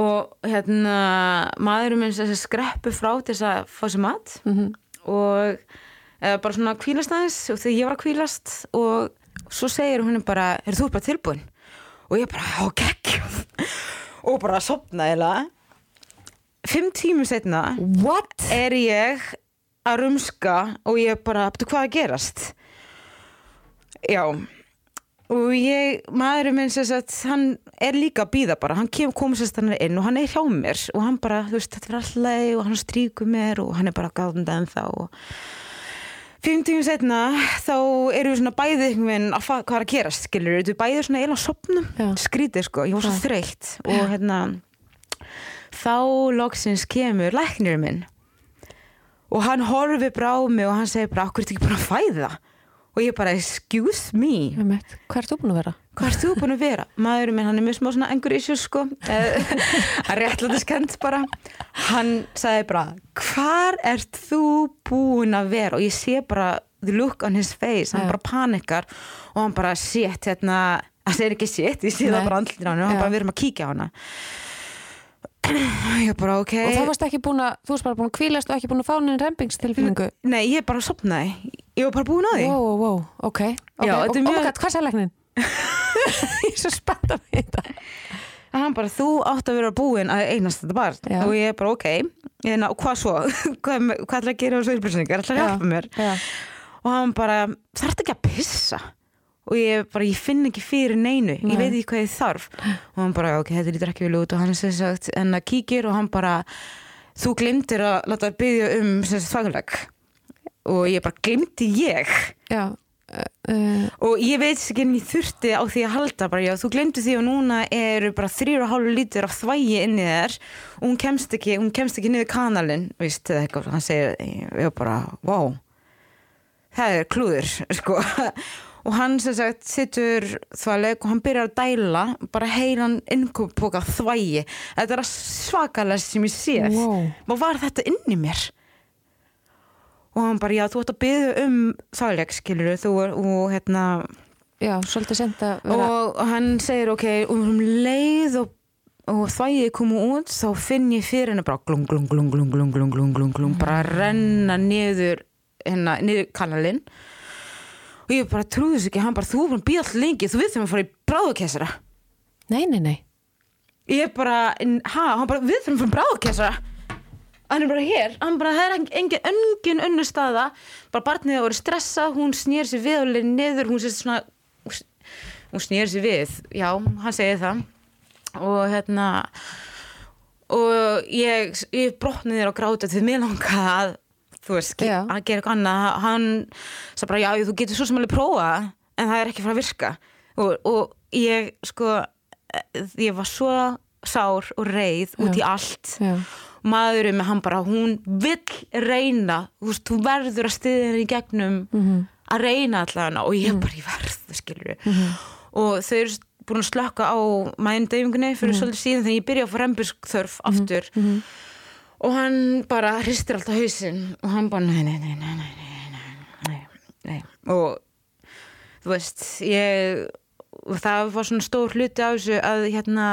[SPEAKER 2] og hérna minn sem sagt skreppu frá til þess að fá sér mat
[SPEAKER 1] Mhm.
[SPEAKER 2] og eða bara svona kvílast aðeins og þegar ég var að kvílast og svo segir hún bara, er þú bara tilbúin? og ég bara, geggjum og bara sopna eða fimm tímum setna
[SPEAKER 1] What?
[SPEAKER 2] er ég að rumska og ég bara, hvað að gerast já og ég, maðurinn minn sem sagt hann er líka að býða bara. Hann kom sérst hann inn og hann er hjá mér. Og hann bara, þú veist, þetta er alltaf og hann stríkur mér og hann er bara gáðandi ennþá. Og fimm tímum setna þá erum við svona bæðið einhvern veginn að hvað er að gerast, skilur við bæðið svona eila sopnum, skrítið sko. Ég var svo þreytt. Og hérna þá loksins kemur læknirinn minn. Og hann horfir bara á mig og hann segir bara, okkur er þetta ekki bara að fæða og ég bara, excuse me.
[SPEAKER 1] Hvað ert þú búin að vera?
[SPEAKER 2] hvað ert þú búin að vera? maðurinn minn, hann er mjög smá svona engur issues sko Eh, [LAUGHS] hann réttlæti skend bara hann sagði bara hvar ert þú búin að vera og ég sé bara the look on his face hann
[SPEAKER 1] Já.
[SPEAKER 2] bara panikar og hann bara shit hérna, það segir ekki shit ég sé
[SPEAKER 1] Nei.
[SPEAKER 2] það bara andlir á hann og hann
[SPEAKER 1] Já.
[SPEAKER 2] bara við erum að kíkja á hana [CLEARS THROAT] ég bara ok
[SPEAKER 1] Og þá varst ekki búin að, þú varst bara búin að kvílast og ekki búin að fá neinn rempingstilfinningu
[SPEAKER 2] nei, ég bara sopnaði ég var bara búin á því
[SPEAKER 1] Wow, wow, wow, ok, okay.
[SPEAKER 2] Já,
[SPEAKER 1] og,
[SPEAKER 2] þetta er mjög-
[SPEAKER 1] god, hvað læknin? [LAUGHS] ég er svo spennt að vita
[SPEAKER 2] hann bara, þú átt að vera búin að eignast þetta barn
[SPEAKER 1] Já.
[SPEAKER 2] og ég bara, ok, en, og hvað svo [LAUGHS] hvað, hvað ætla að gera á þessu upplýsingar ætla að
[SPEAKER 1] Já.
[SPEAKER 2] hjálpa mér
[SPEAKER 1] Já.
[SPEAKER 2] og hann bara, þarf ekki að pissa og ég bara, ég finn ekki fyrir neinu
[SPEAKER 1] Nei.
[SPEAKER 2] ég veit ekki hvað ég þarf og hann bara, ok, þetta lítur ekki vel út og hann sem sagt, en að kíkir og hann bara þú glimtir að láta byggja um sagt fagleg og ég bara, glimti ég.
[SPEAKER 1] Já, uh,
[SPEAKER 2] og ég veit ekki en ég þurfti á því að halda bara, já, þú glemdi því og núna eru bara þrýra og hálfu lítur af þvægi inni þér og hún kemst ekki, hún kemst ekki niður kanalinn, veist, eða eitthvað. Hann segir, ég bara, wow það er klúður, [LAUGHS] sko. Og hann sem sagt sittur þvæleg og hann byrjar að dæla bara heilan innkópoka þvægi. Þetta er svakalega sem ég séð.
[SPEAKER 1] Wow.
[SPEAKER 2] hvað var þetta inn í mér og hann bara, já, þú ætti að byggja um þvæleg, skilur þú og, og hérna
[SPEAKER 1] Já, svolítið sent að vera
[SPEAKER 2] og hann segir ok um leið og, og þvægið komu út þá finn ég fyrir henni bara glung glung glung glung glung glung glung glung glung bara að renna niður hérna, niður kanalinn og ég bara trúði þess ekki hann bara þú er bara að býða alltaf lengi þú við þurfum að fara í bráðukessara
[SPEAKER 1] Nei, nei, nei
[SPEAKER 2] ég bara, ha, hann bara við þurfum að fara í bráðukessara hann er bara hér, hann bara, það er engin, engin önnur staða, bara barnið að voru stressað, hún snýr sér við og leið niður, hún sér svona hún snýr sér við, já, hann segir það. Og hérna og ég, ég brotni þér á gráta því mér langa að þú veist, að gera eitthvað annað. Hann sagði bara, já, þú getur svo sem alveg prófa en það er ekki fara að virka. Og, og ég, sko ég var svo sár og reið út í allt
[SPEAKER 1] Já.
[SPEAKER 2] maðurinn með hann bara hún vill reyna þú verður að stiðja henni í gegnum
[SPEAKER 1] mm -hmm.
[SPEAKER 2] að reyna allavega og ég er bara í verð skilur mm -hmm. og þau eru búin að slöka á mændauðingunni fyrir mm -hmm. svolítið síðan þegar ég byrja að fá reymbusþörf mhm. aftur mhm. og hann bara hristir alltaf hausin og hann bara nei, nei, nei, nei og þú veist ég það var svona stór hluti á þessu að hérna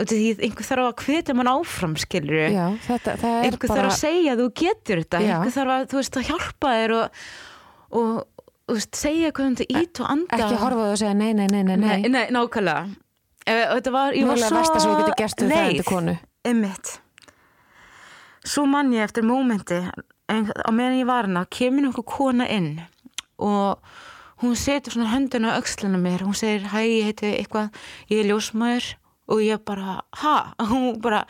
[SPEAKER 2] einhver þarf að hvetja mann áfram skilur
[SPEAKER 1] já þetta, er
[SPEAKER 2] einhver
[SPEAKER 1] bara
[SPEAKER 2] þarf að segja að þú getur þetta.
[SPEAKER 1] Já.
[SPEAKER 2] einhver þarf að, þú veist, að hjálpa þér og, og, og þú segja hvað þetta ít og anda.
[SPEAKER 1] ekki horfa á það og segja nei, nei, nei, nei, nei.
[SPEAKER 2] nei, nákvæmlega. Eh, var, ég var svo
[SPEAKER 1] þú
[SPEAKER 2] leið. einmitt. Svo mann ég eftir mómenti en á meðan ég var hana kemur einhver kona inn og hún setur svona höndina á öxlina mér. Hún segir, hæ, ég heiti eitthvað ég er ljósmaður og ég bara ha, [LAUGHS] hún bara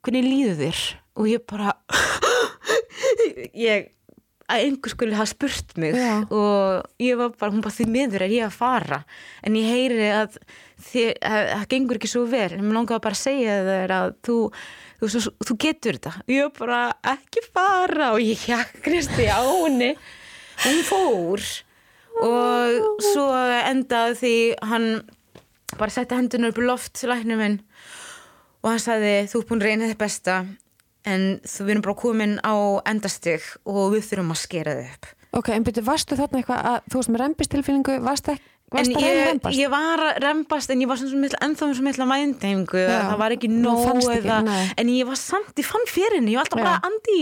[SPEAKER 2] hvernig líður þér? Og ég bara [GASPS] ég að einhver skulle hafa spurt mig.
[SPEAKER 1] Já.
[SPEAKER 2] og ég var bara, hún bara því miður er ég að fara. En ég heyri að það gengur ekki svo vel. En mér langaði bara að segja þér að þú, þú, þú, þú getur þetta. Ég bara ekki fara. Og ég hjakkrist í á henni. Hún fór. Og svo endaði því hann bara setti hendurna upp í loft til læknum minn og hann sagði þú er búin að reyna þitt besta en þú erum bara komin á endastig og við þurfum að skera þið upp.
[SPEAKER 1] Ok, en byrju, varstu þarna eitthvað að þú veist með rembistilfinningu, varstu ekki
[SPEAKER 2] en ég, ég var að rembast en ég var ennþá mikla mændingu
[SPEAKER 1] Já.
[SPEAKER 2] það var ekki nóg
[SPEAKER 1] ekki,
[SPEAKER 2] eða,
[SPEAKER 1] nei.
[SPEAKER 2] en ég var samt, ég fann fyrir henni ég var alltaf
[SPEAKER 1] Já.
[SPEAKER 2] bara, Andi,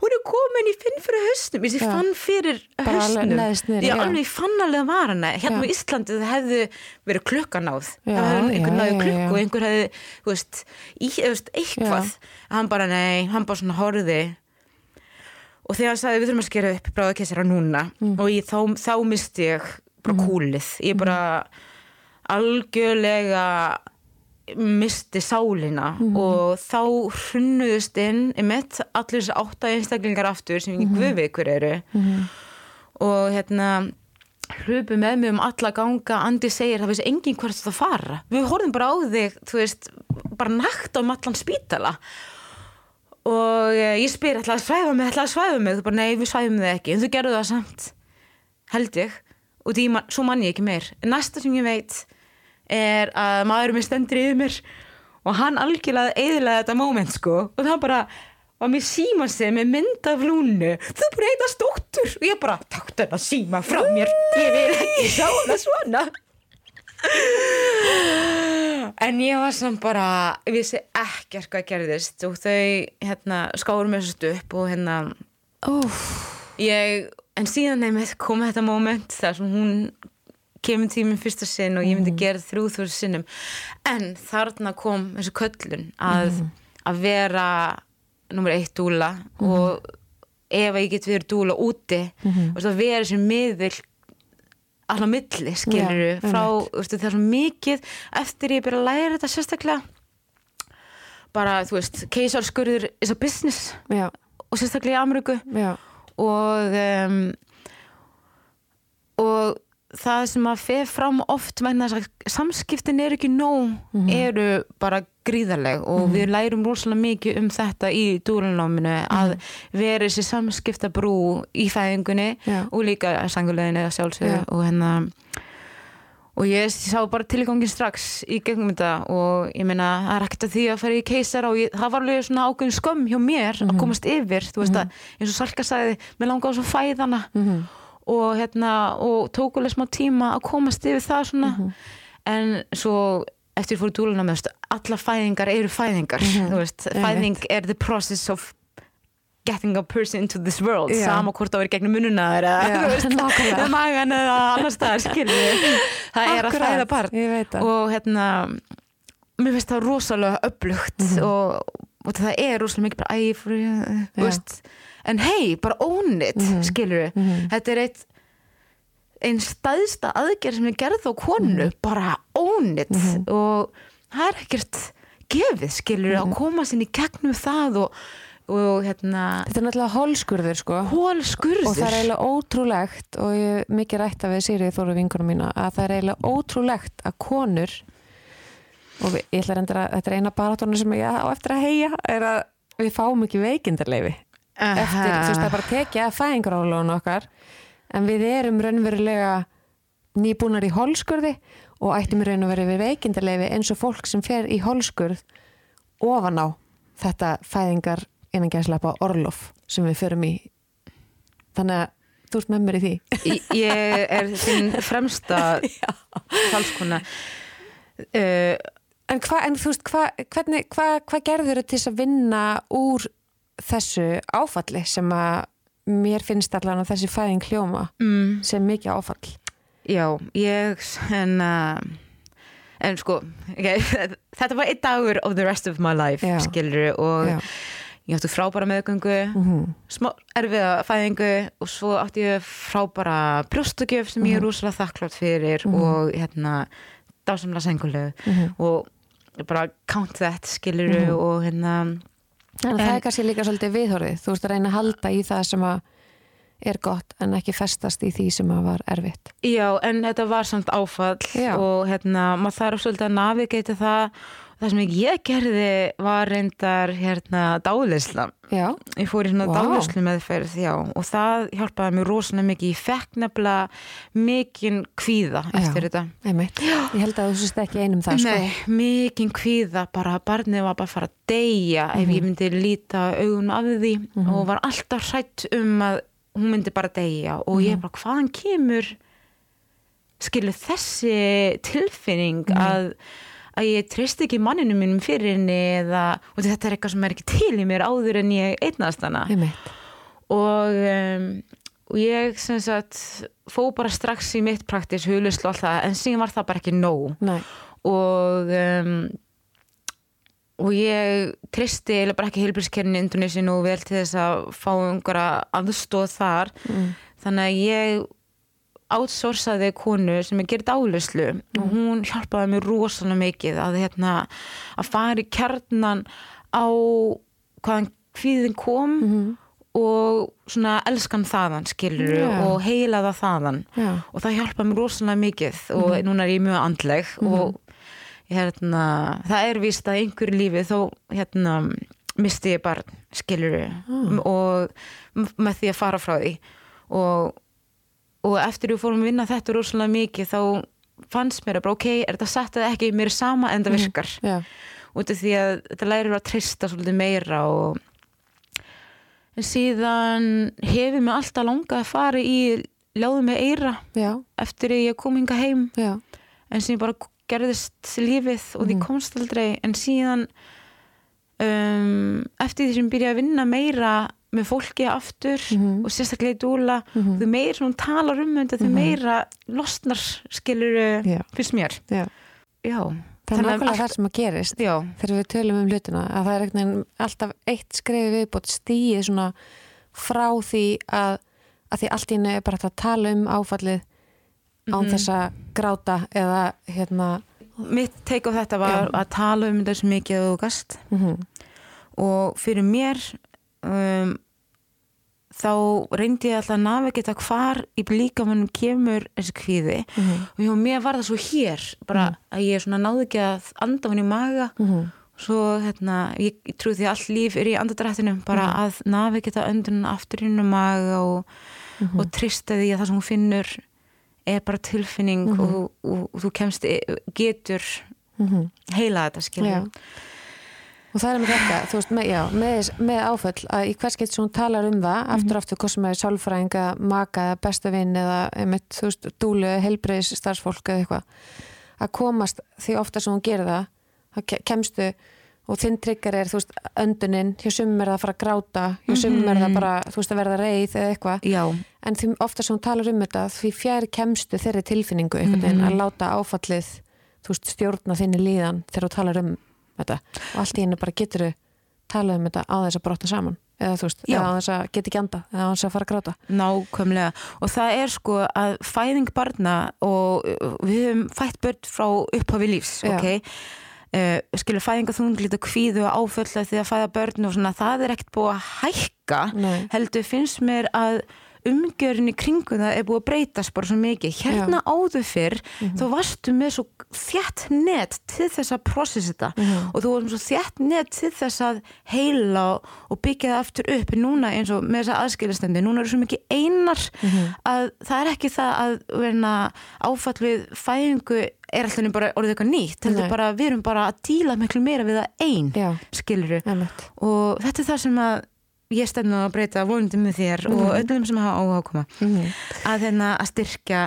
[SPEAKER 2] hún er komin ég finn fyrir hausnum, ég fann fyrir
[SPEAKER 1] Bara alveg
[SPEAKER 2] ég, alveg, fann alveg að var henni hérna
[SPEAKER 1] Já.
[SPEAKER 2] á Íslandi það hefðu verið klukkanáð. Hefði einhver náðu klukku einhver hefði, veist, í, veist eitthvað, hann bara nei hann bara svona horfði. Og þegar hann sagði við þurfum að skera upp bráðakessara núna.
[SPEAKER 1] Mm.
[SPEAKER 2] og ég, þá, þá misti ég bara kúlið, ég bara algjörlega misti sálina
[SPEAKER 1] Mhm.
[SPEAKER 2] og þá hrunnuðust inn einmitt allir þessi átta einstaklingar aftur sem
[SPEAKER 1] Mhm.
[SPEAKER 2] ég guði ykkur eru. Og hérna hrupu með mig um alla ganga. Andi segir það vissi enginn hvert það fara. Við horfum bara á þig þú veist, bara nakt á allan spítala. Og eh, ég spyr ætlaði að svæfa mig, ætlaði að svæfa mig? Þú bara nei við svæfum þig ekki, en þú gerðu það samt held ég og því svo mann ég ekki meir. Næsta sem ég veit er að maður minn stendur yfir mér og hann algjörlega eðilega þetta moment sko. Og það bara var mér síma sig með mynd af lúnu. Þú bara eitthvað stóttur og ég bara takk þennan síma frá mér. Ég vil ekki sjá hana svona. En ég var samt bara ég vissi ekkert hvað gerðist. Og þau hérna skárum mér svo upp og hérna
[SPEAKER 1] Úf,
[SPEAKER 2] ég, en síðan nefnir kom þetta moment þar sem hún kemur tíminn fyrsta sinn og ég myndi gera þrjú þúr sinnum. En þarna kom þessu köllun að, að vera nummer eitt dúla og ef ég get verið dúla úti og það vera þessi miðil allar milli skilur
[SPEAKER 1] Já,
[SPEAKER 2] frá, veistu, það er svo mikið eftir ég byrja að læra þetta sérstaklega. Bara, þú veist, keisarskurður is a business.
[SPEAKER 1] Já,
[SPEAKER 2] og sérstaklega í Ameríku.
[SPEAKER 1] Já,
[SPEAKER 2] og um, og það sem að fer fram oft vegna þess að samskiptin eru ekki nóg eru bara gríðarleg og við lærum rosalega mikið um þetta í dúrunnáminu að vera þessi samskiptabrú í fæðingunni
[SPEAKER 1] Já.
[SPEAKER 2] og líka sanguleginni að sjálfsögðu
[SPEAKER 1] Já.
[SPEAKER 2] og hérna og ég sá bara tilgangin strax í gegnum þetta og ég meina það er ekkert að því að fara í keisara og ég, það var alveg svona ákveðin skömm hjá mér að komast yfir, þú veist að eins og Salka sagði, mér langaði svo fæðana og hérna og tók alveg smá tíma að komast yfir það svona. En svo eftir ég fór í dúluna með veist, allar fæðingar eru fæðingar þú veist, fæðing er the process of getting a person into this world
[SPEAKER 1] Já.
[SPEAKER 2] sama hvort það verið gegnum mununa eða [LAUGHS] magan eða annars staðar það er að fæða
[SPEAKER 1] það.
[SPEAKER 2] og hérna mér finnst það rosalega upplugt og, og það er rosalega mikið bara æ, fyrir,
[SPEAKER 1] Já.
[SPEAKER 2] veist, en hei, bara own it
[SPEAKER 1] Mhm.
[SPEAKER 2] skilur þetta er eitt einn staðsta aðgerð sem er gerð á konu bara own it. Og það er ekkert gefið skilur að koma sinni í gegnum það og, og hérna
[SPEAKER 1] Þetta er náttúrulega holskurður sko.
[SPEAKER 2] Hól skurður
[SPEAKER 1] og það er eiginlega ótrúlegt og ég hef mikið rætta við Sýrið Þóru vinkunum mína að það er eiginlega ótrúlegt að konur og við, ég ætla að reynda að þetta er eina baratónu sem ég á eftir að heia er að við fáum ekki veikindarleifi eftir, þú veist það er bara að tekja að fæðingarálónu okkar en við erum raunverulega nýbúnar í holskurði og ættum í raun og verið við veikindarleifi eins og fólk sem fer í holskurð ofan á þetta fæðingar innan gæslepa orlof sem við förum í. Þannig að þú ert með mér í því.
[SPEAKER 2] Ég- er þinn fremsta [LAUGHS] talskona. Uh,
[SPEAKER 1] En, hva, en þú veist, hva, hvað hva gerður þau til að vinna úr þessu áfalli sem að mér finnst allan að þessi fæðing hljóma
[SPEAKER 2] mm,
[SPEAKER 1] sem mikið áfall?
[SPEAKER 2] Já, ég en, uh, en sko okay, [LAUGHS] þetta var einn dagur of the rest of my life skilur og
[SPEAKER 1] Já.
[SPEAKER 2] Ég átti frábæra meðgöngu
[SPEAKER 1] Mhm.
[SPEAKER 2] smá erfiða fæðingu og svo átti ég frábæra brjóstugjöf sem ég er rúslega þakklátt fyrir og hérna dásamlega sengulegu
[SPEAKER 1] Mhm.
[SPEAKER 2] og bara count that skilur og hérna
[SPEAKER 1] En, það
[SPEAKER 2] En-
[SPEAKER 1] er kannski líka svolítið viðhorfið. Þú veist að reyna að halda í það sem að er gott en ekki festast í því sem að var erfitt.
[SPEAKER 2] Já, en þetta var samt áfall
[SPEAKER 1] Já.
[SPEAKER 2] og hérna, maður þarf svolítið að navigata það það sem ég gerði var reyndar hérna dálisla
[SPEAKER 1] Já,
[SPEAKER 2] ég fór í svona wow. dálislu meðferð já, og það hjálpaði mér rosalega mikið ég fekk nefnilega mikinn kvíða eftir
[SPEAKER 1] Já.
[SPEAKER 2] þetta
[SPEAKER 1] einmitt. Ég held að þú sést ekki einum það, sko.
[SPEAKER 2] Nei, mikinn kvíða bara að barnið var bara að fara að deyja ef
[SPEAKER 1] Mhm.
[SPEAKER 2] ég myndi líta augun af því og var alltaf hrætt um að hún myndi bara deyja og
[SPEAKER 1] Mhm.
[SPEAKER 2] ég bara hvaðan kemur skilu þessi tilfinning
[SPEAKER 1] Mhm.
[SPEAKER 2] að, að ég treysti ekki manninu mínum fyrir henni eða, og þetta er eitthvað sem er ekki til í mér áður en ég eignast hana og, um, og ég sem sagt fó bara strax í mitt praktis hulislu og allt það en síðan var það bara ekki nóg
[SPEAKER 1] Nei.
[SPEAKER 2] og um, og ég tristi eða bara ekki heilbrískernin í Indonési nú vel til þess að fá einhverja aðstóð þar
[SPEAKER 1] Mm.
[SPEAKER 2] þannig að ég outsourcaði konu sem er gerð áluslu og hún hjálpaði mér rosalega mikið að, hérna, að fara í kjarnan á hvaðan hvíðin kom
[SPEAKER 1] Mhm.
[SPEAKER 2] og svona elskan þaðan skilur
[SPEAKER 1] Já.
[SPEAKER 2] og heila það þaðan
[SPEAKER 1] Já.
[SPEAKER 2] og það hjálpa mér rosalega mikið og núna er ég mjög andleg og hérna, það er víst að einhverju lífi þó hérna, misti ég barn skilur og m- með því að fara frá því og, og eftir við fórum að vinna þetta rosalega mikið þá fannst mér að bara ok, er þetta sett eða ekki, mér er sama en það virkar
[SPEAKER 1] Já.
[SPEAKER 2] út af því að þetta lærir að trista svolítið meira og en síðan hefur mig alltaf langað að fara í ljáðu með eira
[SPEAKER 1] Já.
[SPEAKER 2] eftir að ég kom hinga heim
[SPEAKER 1] Já.
[SPEAKER 2] en síðan bara gerðist lífið og því
[SPEAKER 1] Mhm.
[SPEAKER 2] komst aldrei en síðan um, eftir því sem byrja að vinna meira með fólki aftur
[SPEAKER 1] Mhm.
[SPEAKER 2] og sérstaklega í dúla
[SPEAKER 1] Mhm.
[SPEAKER 2] því meira sem hún talar um þetta því
[SPEAKER 1] Mhm.
[SPEAKER 2] meira losnar skilur
[SPEAKER 1] Já.
[SPEAKER 2] fyrst mér
[SPEAKER 1] Já.
[SPEAKER 2] já,
[SPEAKER 1] Það er nákvæmlega
[SPEAKER 2] allt-
[SPEAKER 1] það sem að gerist
[SPEAKER 2] já,
[SPEAKER 1] þegar við tölum um hlutina að það er alltaf eitt skrefi viðbót stíið svona frá því að, að því allt í henni er bara að tala um áfallið án
[SPEAKER 2] Mhm.
[SPEAKER 1] þess að gráta eða hérna
[SPEAKER 2] mitt teik á þetta var að tala um þetta sem mikið að þú gast
[SPEAKER 1] mm
[SPEAKER 2] og fyrir mér um, þá reyndi ég alltaf að navigita hvar í líkamannum kemur þessi kvíði
[SPEAKER 1] -hmm.
[SPEAKER 2] og hjá mér var það svo hér bara að ég náði ekki að anda hann í maga
[SPEAKER 1] Mm
[SPEAKER 2] svo hérna, ég, ég trú því að all líf er í andadrættinum bara
[SPEAKER 1] Mhm.
[SPEAKER 2] að navigita öndun aftur inn um maga og,
[SPEAKER 1] Mhm.
[SPEAKER 2] og trista því að það sem hún finnur er bara tilfinning
[SPEAKER 1] Mhm.
[SPEAKER 2] og, og, og þú kemst getur heila þetta skilur
[SPEAKER 1] Já. Og það er með þetta, þú veist, með, já, með, með áföll að í hvers gett sem hún talar um það, aftur og aftur, hvað sem er sálfræðinga, maka eða besta vinn eða einmitt, þú veist, dúlu, heilbreyðis starfsfólk eða eitthvað, að komast því ofta sem hún gerir það, ke- kemstu og þinn tryggar er, þú veist, öndunin, hjá sumum er það að fara að gráta, hjá sumum er það bara, þú veist, að verða reið eða eitthvað, en því ofta sem hún talar um þetta, því fjær kemstu þeirri tilfinningu einhvern veginn að láta áfallið þú veist, stjórna þinni líðan þegar þú talar um þetta og allt í henni bara getur þú talað um þetta á þess að brotna saman eða þú veist,
[SPEAKER 2] Já.
[SPEAKER 1] eða á þess að geta ekki anda eða á þess að fara að gráta
[SPEAKER 2] nákvæmlega og það er sko að fæðing barna og við höfum fætt börn frá upphafi lífs
[SPEAKER 1] Já.
[SPEAKER 2] ok uh, skilur fæðinga þunglít og kvíðu og áföll því að fæða börn og svona það er ekkert búið að hækka
[SPEAKER 1] Nei.
[SPEAKER 2] heldur finnst mér að umgjörn í kringu það er búið að breytast bara svo mikið. Hérna áður fyrr þá varstu með svo þjætt net til þess að processa þetta.
[SPEAKER 1] Mhm.
[SPEAKER 2] og þú varum svo þjætt net til þess að heila og, byggja það aftur upp. Núna eins og með þessa aðskilistendi núna eru svo mikið einar
[SPEAKER 1] Mhm.
[SPEAKER 2] að það er ekki það að verna, áfall við fæðingu er alltaf bara orðið eitthvað nýtt bara við erum bara að díla miklu meira við það ein
[SPEAKER 1] Já,
[SPEAKER 2] skiluru og þetta er það sem að ég stefna að breyta vonandi með þér og
[SPEAKER 1] Mhm.
[SPEAKER 2] öllum sem hafa áhuga að koma. Að þeirna að styrkja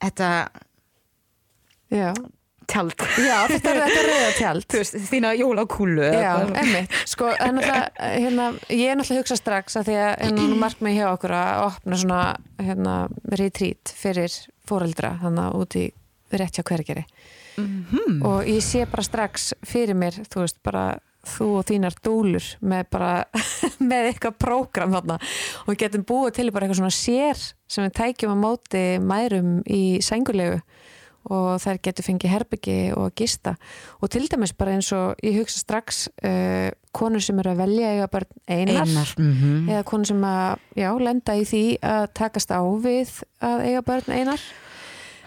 [SPEAKER 2] þetta
[SPEAKER 1] Já,
[SPEAKER 2] tjald.
[SPEAKER 1] Já þetta er þetta rauða tjald.
[SPEAKER 2] Þú veist, þína jólakúlu
[SPEAKER 1] Já, emmitt, sko, en náttúrulega, hérna, ég er náttúrulega að hugsa strax að því að hérna, markmið hjá okkur að opna svona, hérna, retreat fyrir fóreldra, þannig að út í rétt hjá hvergeri
[SPEAKER 2] Mhm.
[SPEAKER 1] og ég sé bara strax fyrir mér, þú veist, bara þú og þínar dúlur með bara [LAUGHS] með eitthvað prógram þarna. Og við getum búið til bara eitthvað svona sér sem við tækjum á móti mærum í sængulegu og þær getur fengið herbyggi og gista. Og til dæmis bara eins og ég hugsa strax uh, konur sem eru að velja eiga bara einar,
[SPEAKER 2] einar mhm.
[SPEAKER 1] eða konur sem að já, lenda í því að takast á við að eiga börn einar.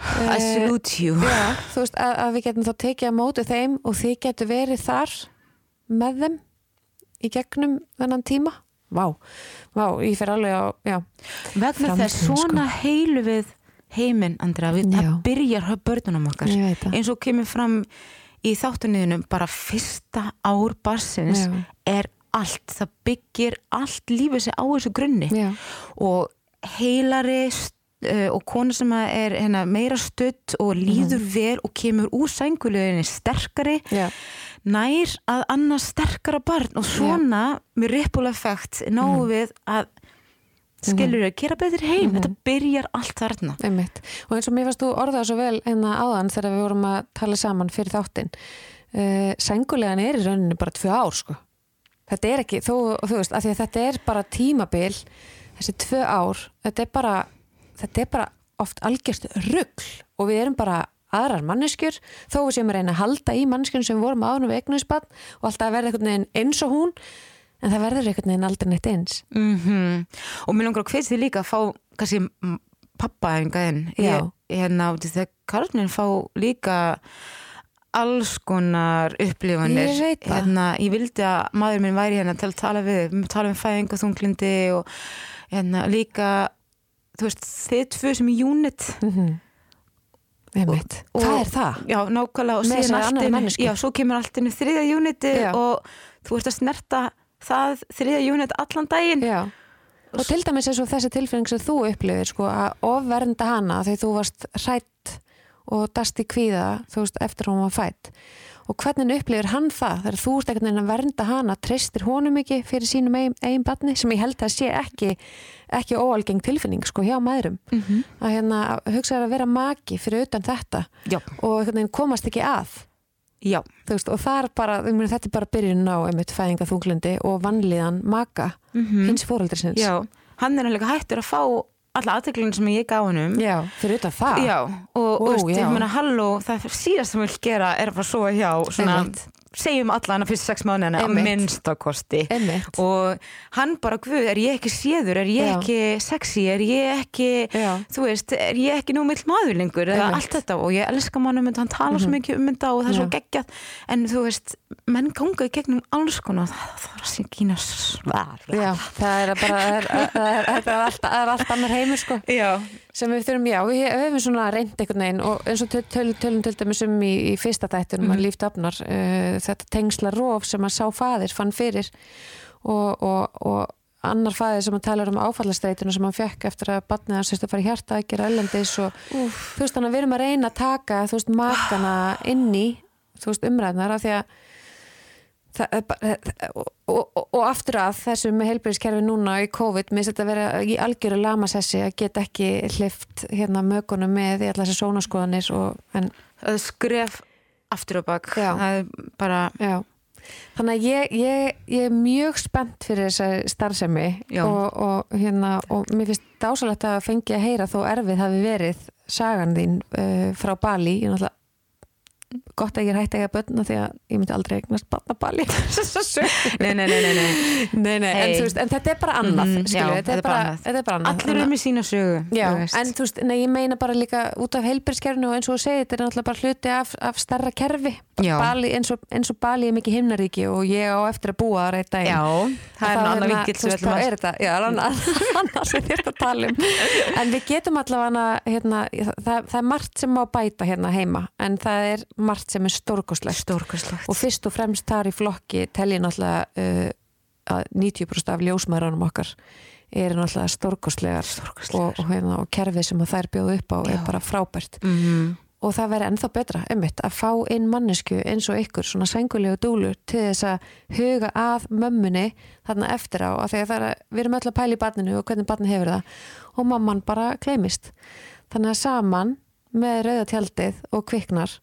[SPEAKER 2] I salute you.
[SPEAKER 1] Já, þú veist að, að við getum þá tekið að móti þeim og þið getur verið þar með þeim í gegnum þennan tíma. Vá, vá, ég fer alveg á, já,
[SPEAKER 2] vegna þess
[SPEAKER 1] sko.
[SPEAKER 2] svona heilu við heiminn Andra, við, það byrjar börnunum okkar. Eins og kemur fram í þáttunniðunum bara fyrsta ár barsins
[SPEAKER 1] Já.
[SPEAKER 2] er allt, það byggir allt lífið sig á þessu grunni.
[SPEAKER 1] Já,
[SPEAKER 2] og heilari uh, og kona sem er hérna, meira stutt og líður vel og kemur úr sænguleginni sterkari
[SPEAKER 1] Já,
[SPEAKER 2] nær að annars sterkara barn. Og svona með ripple effect náum við að skilur að gera betur heim. Þetta byrjar allt þarna.
[SPEAKER 1] Einmitt. Og eins og mér fannst þú orðað svo vel hérna áðan þegar við vorum að tala saman fyrir þáttinn. Uh, Sængulegan er í rauninni bara tvö ár, sko. Þetta er ekki, þú, þú veist, af því að þetta er bara tímabil, þessi tvö ár, þetta er bara, þetta er bara oft algjörst rugl og við erum bara aðrar manneskjur, þó við séum að reyna að halda í manneskjörn sem vorum áðunum við eignuðspann og alltaf verða einhvern veginn eins og hún, en það verður einhvern veginn aldrei neitt eins.
[SPEAKER 2] mm og mér langar að hvetja því líka að fá kannski pappaæfinga inn
[SPEAKER 1] Já.
[SPEAKER 2] ég, hérna þegar karlinn fá líka alls konar upplifanir
[SPEAKER 1] Ég
[SPEAKER 2] hérna, ég vildi að maður minn væri hérna til að tala við, tala um fæðing og þunglindi og hérna líka þú veist, þið tvö sem í unit
[SPEAKER 1] Mm Einmitt.
[SPEAKER 2] Og-
[SPEAKER 1] Hvað er það?
[SPEAKER 2] já, nákvæmlega og síðan allt inn, já, svo kemur allt inn í þriðja uniti
[SPEAKER 1] Já.
[SPEAKER 2] og þú ert að snerta það þriðja unit allan daginn
[SPEAKER 1] Já. Og til dæmis eins og þessi tilfinning sem þú upplifir sko að ofvernda hana þegar þú varst hrætt og dast í kvíða þú veist eftir hún var fætt og hvernig upplifir hann það? Þegar þú ert veginn að vernda hana treystir honum ekki fyrir sínum eigin, eigin batni sem ég held að sé ekki ekki óalgeng tilfinning sko hjá maðurum
[SPEAKER 2] mm -hmm.
[SPEAKER 1] að hérna hugsa að vera maki fyrir utan þetta
[SPEAKER 2] já,
[SPEAKER 1] og komast ekki að. Veist og það er bara, meina, þetta er bara byrjun á einmitt fæðinga þunglundi og vanlíðan maka
[SPEAKER 2] mm
[SPEAKER 1] hins fóreldrisins
[SPEAKER 2] Já, hann er alveg hættur að fá alla aðteklinu sem ég gaf honum
[SPEAKER 1] Já, fyrir utan það
[SPEAKER 2] Já, og
[SPEAKER 1] Ó,
[SPEAKER 2] þú veist,
[SPEAKER 1] já.
[SPEAKER 2] ég meina halló það síðast sem ég vil gera er að fara að sofa hjá svona,
[SPEAKER 1] Einmitt.
[SPEAKER 2] Segjum alla hana fyrst sex mánuðina á
[SPEAKER 1] Einmitt.
[SPEAKER 2] minnstakosti. Og hann bara, guð, er ég ekki séður? Er ég
[SPEAKER 1] Já.
[SPEAKER 2] ekki sexy, er ég ekki
[SPEAKER 1] Já.
[SPEAKER 2] þú veist, er ég ekki nú mill maður lengur? Eða allt þetta. Og ég elska mannum hann tala svo mikið um þetta og það er svo geggjað. En þú veist, menn ganga í gegnum alls konar, það er að sé kýna svar
[SPEAKER 1] Já, það er bara það er, það er, það er, allt, það er allt annar heimur sko.
[SPEAKER 2] Já,
[SPEAKER 1] sem við þurfum, já, við höfum svona reynd einhvern veginn og eins og töl- tölum tölum til dæmis um í, í fyrsta þættunum
[SPEAKER 2] Mhm.
[SPEAKER 1] að líft afnar uh, þetta tengsla rof sem að sá faðir fann fyrir og, og, og annar faðir sem að tala um áfallastreituna sem hann fekk eftir að batnið hans að fara í hjarta að gera ellendis og þú veist þannig að við erum að reyna að taka þú veist makana inn í þú veist umræðnar af því að og, og, og, aftur að þessu með heilbyrðiskerfi núna í COVID minnst þetta að vera í algjöru lamasessi að geta ekki hlift hérna mögunum með í allar þessi
[SPEAKER 2] er skref aftur og bak.
[SPEAKER 1] Já.
[SPEAKER 2] það er bara
[SPEAKER 1] þannig að ég, ég, ég er mjög spennt fyrir þessa starfsemi og, og hérna og mér finnst dásalegt að fengi að heyra þó erfið hafi verið sagan þín uh, frá Bali. Ég náttúrulega gott að ég er hægt að eiga börn af því að ég myndi aldrei eignast barna Bali [LAUGHS]
[SPEAKER 2] nei, nei, nei, nei, nei.
[SPEAKER 1] Nei, nei, en,
[SPEAKER 2] Hey.
[SPEAKER 1] þú veist, en þetta er bara annað, skilju,
[SPEAKER 2] já,
[SPEAKER 1] þetta, er bara, er bara annað.
[SPEAKER 2] allir eru með sína sögu
[SPEAKER 1] Já,
[SPEAKER 2] þú
[SPEAKER 1] en þú veist, nei, ég meina bara líka út af heilbyrðskerfinu og eins og þú segir, þetta er náttúrulega bara hluti af, af starra kerfi. Bali, eins, og, eins og Bali er mikið himnaríki og ég á eftir að búa það reitt daginn.
[SPEAKER 2] já, það er annar
[SPEAKER 1] hérna,
[SPEAKER 2] vingill sem við ætlum að
[SPEAKER 1] er þetta, já, annað, annað [LAUGHS] sem þér að tala um en við getum allavega hérna, það er margt sem má bæta hérna heima en það er margt sem er stórkoslegt og fyrst og fremst þar í flokki tel ég náttúrulega uh, að 90% af ljósmæðurunum okkar eru náttúrulega stórkostlegar. Og, og, hérna, og kerfið sem þær bjóðu upp á
[SPEAKER 2] Já.
[SPEAKER 1] er bara frábært.
[SPEAKER 2] Mm
[SPEAKER 1] og það verður ennþá betra, einmitt, að fá inn mannesku eins og ykkur, svona sængulegu dúlur til þess að huga að mömmunni þarna eftir á, að það er við erum öll að pæla í barninu og hvernig barni hefur það. Og mamman bara kleimist þannig að saman með rauða tjaldið og kviknar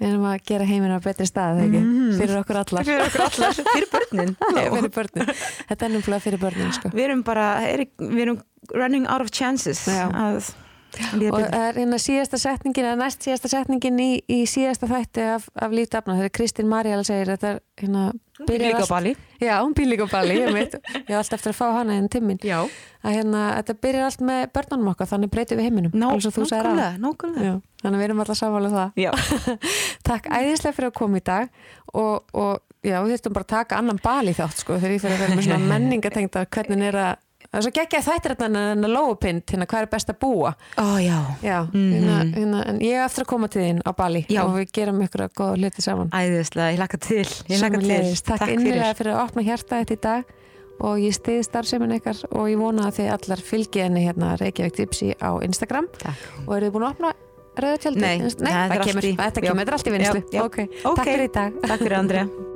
[SPEAKER 1] við erum að gera heiminn á betri stað, þegar ekki, fyrir okkur allar.
[SPEAKER 2] Fyrir okkur allar, fyrir börnin. [LAUGHS]
[SPEAKER 1] Nei, fyrir börnin, þetta er nefnilega fyrir börnin sko.
[SPEAKER 2] við erum bara, er, við erum running out of chances
[SPEAKER 1] Já.
[SPEAKER 2] að
[SPEAKER 1] og er hérna síðasta setningin eða næst síðasta setningin í, í síðasta þætti af, af líftafna, þetta er Kristín Marjál segir þetta er hérna byrjar
[SPEAKER 2] líka á
[SPEAKER 1] allt-
[SPEAKER 2] Bali.
[SPEAKER 1] Já, hún býr líka á Bali, ég veit. Ég á alltaf eftir að fá hana inn timmin
[SPEAKER 2] já,
[SPEAKER 1] að hérna, þetta byrjar allt með börnunum okkar þannig breytum við heiminum, að.
[SPEAKER 2] nákvæmlega, nákvæmlega.
[SPEAKER 1] Já, þannig við erum alltaf sammála um það. [LAUGHS] Takk æðislega fyrir að koma í dag og, og já, við þurftum bara að taka annan Bali þátt sko, þegar ég fyrir að vera með svona [LAUGHS] menningatengta hvernig er að Það er svo geggja þættir þetta en að lóupind, hérna hvað er best að búa
[SPEAKER 2] ó já
[SPEAKER 1] Já,
[SPEAKER 2] Mhm.
[SPEAKER 1] hérna, hérna, en ég er eftir að koma til þín á Bali
[SPEAKER 2] Já.
[SPEAKER 1] og við gerum ykkur að góða hluti saman
[SPEAKER 2] æðislega, ég laka til ég laka til.
[SPEAKER 1] Takk, Takk
[SPEAKER 2] fyrir
[SPEAKER 1] innilega fyrir að opna hjarta þetta í dag og ég stiði starfsemin ykkar og ég vona að þið allar fylgi henni hérna Reykjavík Tipsi á Instagram
[SPEAKER 2] Takk.
[SPEAKER 1] og eru þið búin að opna rauða tjaldi?
[SPEAKER 2] Nei,
[SPEAKER 1] Nei
[SPEAKER 2] það
[SPEAKER 1] það kemur,
[SPEAKER 2] í-
[SPEAKER 1] þetta kemur, þetta er allt í vinslu
[SPEAKER 2] Já, já.
[SPEAKER 1] Ok,
[SPEAKER 2] Ok.
[SPEAKER 1] takk fyrir í dag
[SPEAKER 2] Takk fyrir Andrea [LAUGHS]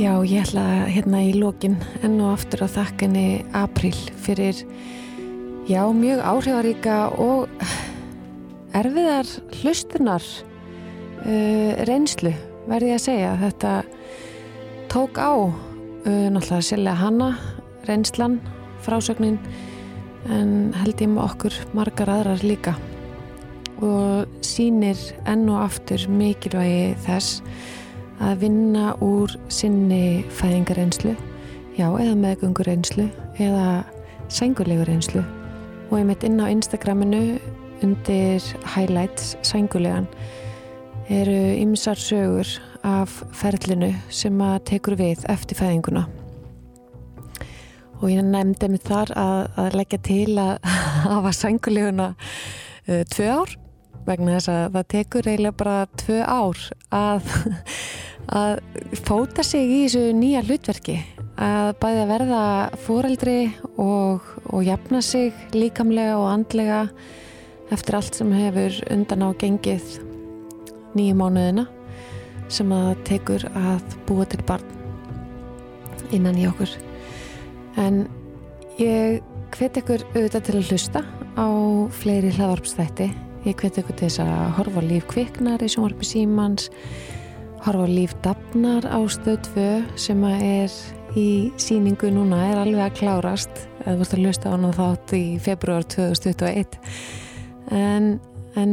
[SPEAKER 1] Já, ég ætla hérna í lokin enn og aftur að þakka henni April fyrir já, mjög áhrifaríka og erfiðar hlustunar uh, reynslu verði ég að segja. Þetta tók á uh, náttúrulega sérlega hana, reynslan, frásögnin en held ég með okkur margar aðrar líka og sýnir enn og aftur mikilvægi þess að vinna úr sinni fæðingareynslu, já, eða meðgöngureynslu eða sængulegu og ég mitt inn á Instagraminu undir highlights sængulegan eru ymsar sögur af ferlinu sem að tekur við eftir fæðinguna. Og ég nefndi mig þar að, að leggja til að [LAUGHS] hafa sænguleguna uh, tvö ár vegna þess að það tekur eiginlega bara tvö ár að að fóta sig í þessu nýja hlutverki að bæði að verða fóreldri og, og jafna sig líkamlega og andlega eftir allt sem hefur undan á gengið nýju mánuðina sem að tekur að búa til barn innan í okkur. En ég hvet ykkur auðvitað til að hlusta á fleiri hlaðvarpstætti ég hvet ykkur til þess að horfa líf kviknar í sjónvarpi símans horfa á líf dafnar á stöð 2 sem að er í síningu núna er alveg að klárast eða þú ert að hlusta á hana þátt í februar 2021 en, en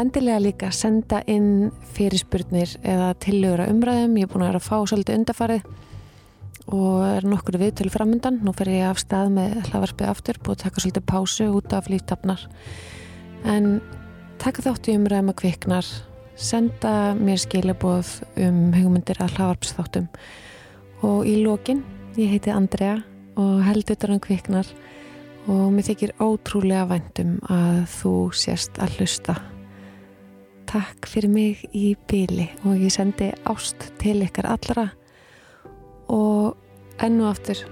[SPEAKER 1] endilega líka senda inn fyrirspurnir eða tillögur að umræðum. Ég er búin að vera að fá svolítið undarfarið og er nokkur viðtölu framöndan nú fer ég af stað með hlaðvarpið aftur búið að taka svolítið pásu út af líftafnar en taka þátt í umræðum að kviknar senda mér skilaboð um hugmyndir að hlaðvarpsþáttum. Og í lokin ég heiti Andrea og held utan um kviknar og mér þykir ótrúlega væntum að þú sést að hlusta. Takk fyrir mig í bíli og ég sendi ást til ykkar allra. Og enn og aftur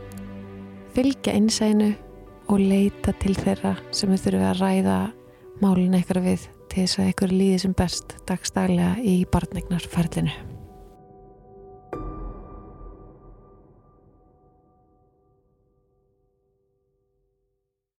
[SPEAKER 1] fylgja innsænu og leita til þeirra sem þau þurfum að ræða málin eitthvað við til þess að ykkur líði sem best dagstaglega í barnegnarferlinu.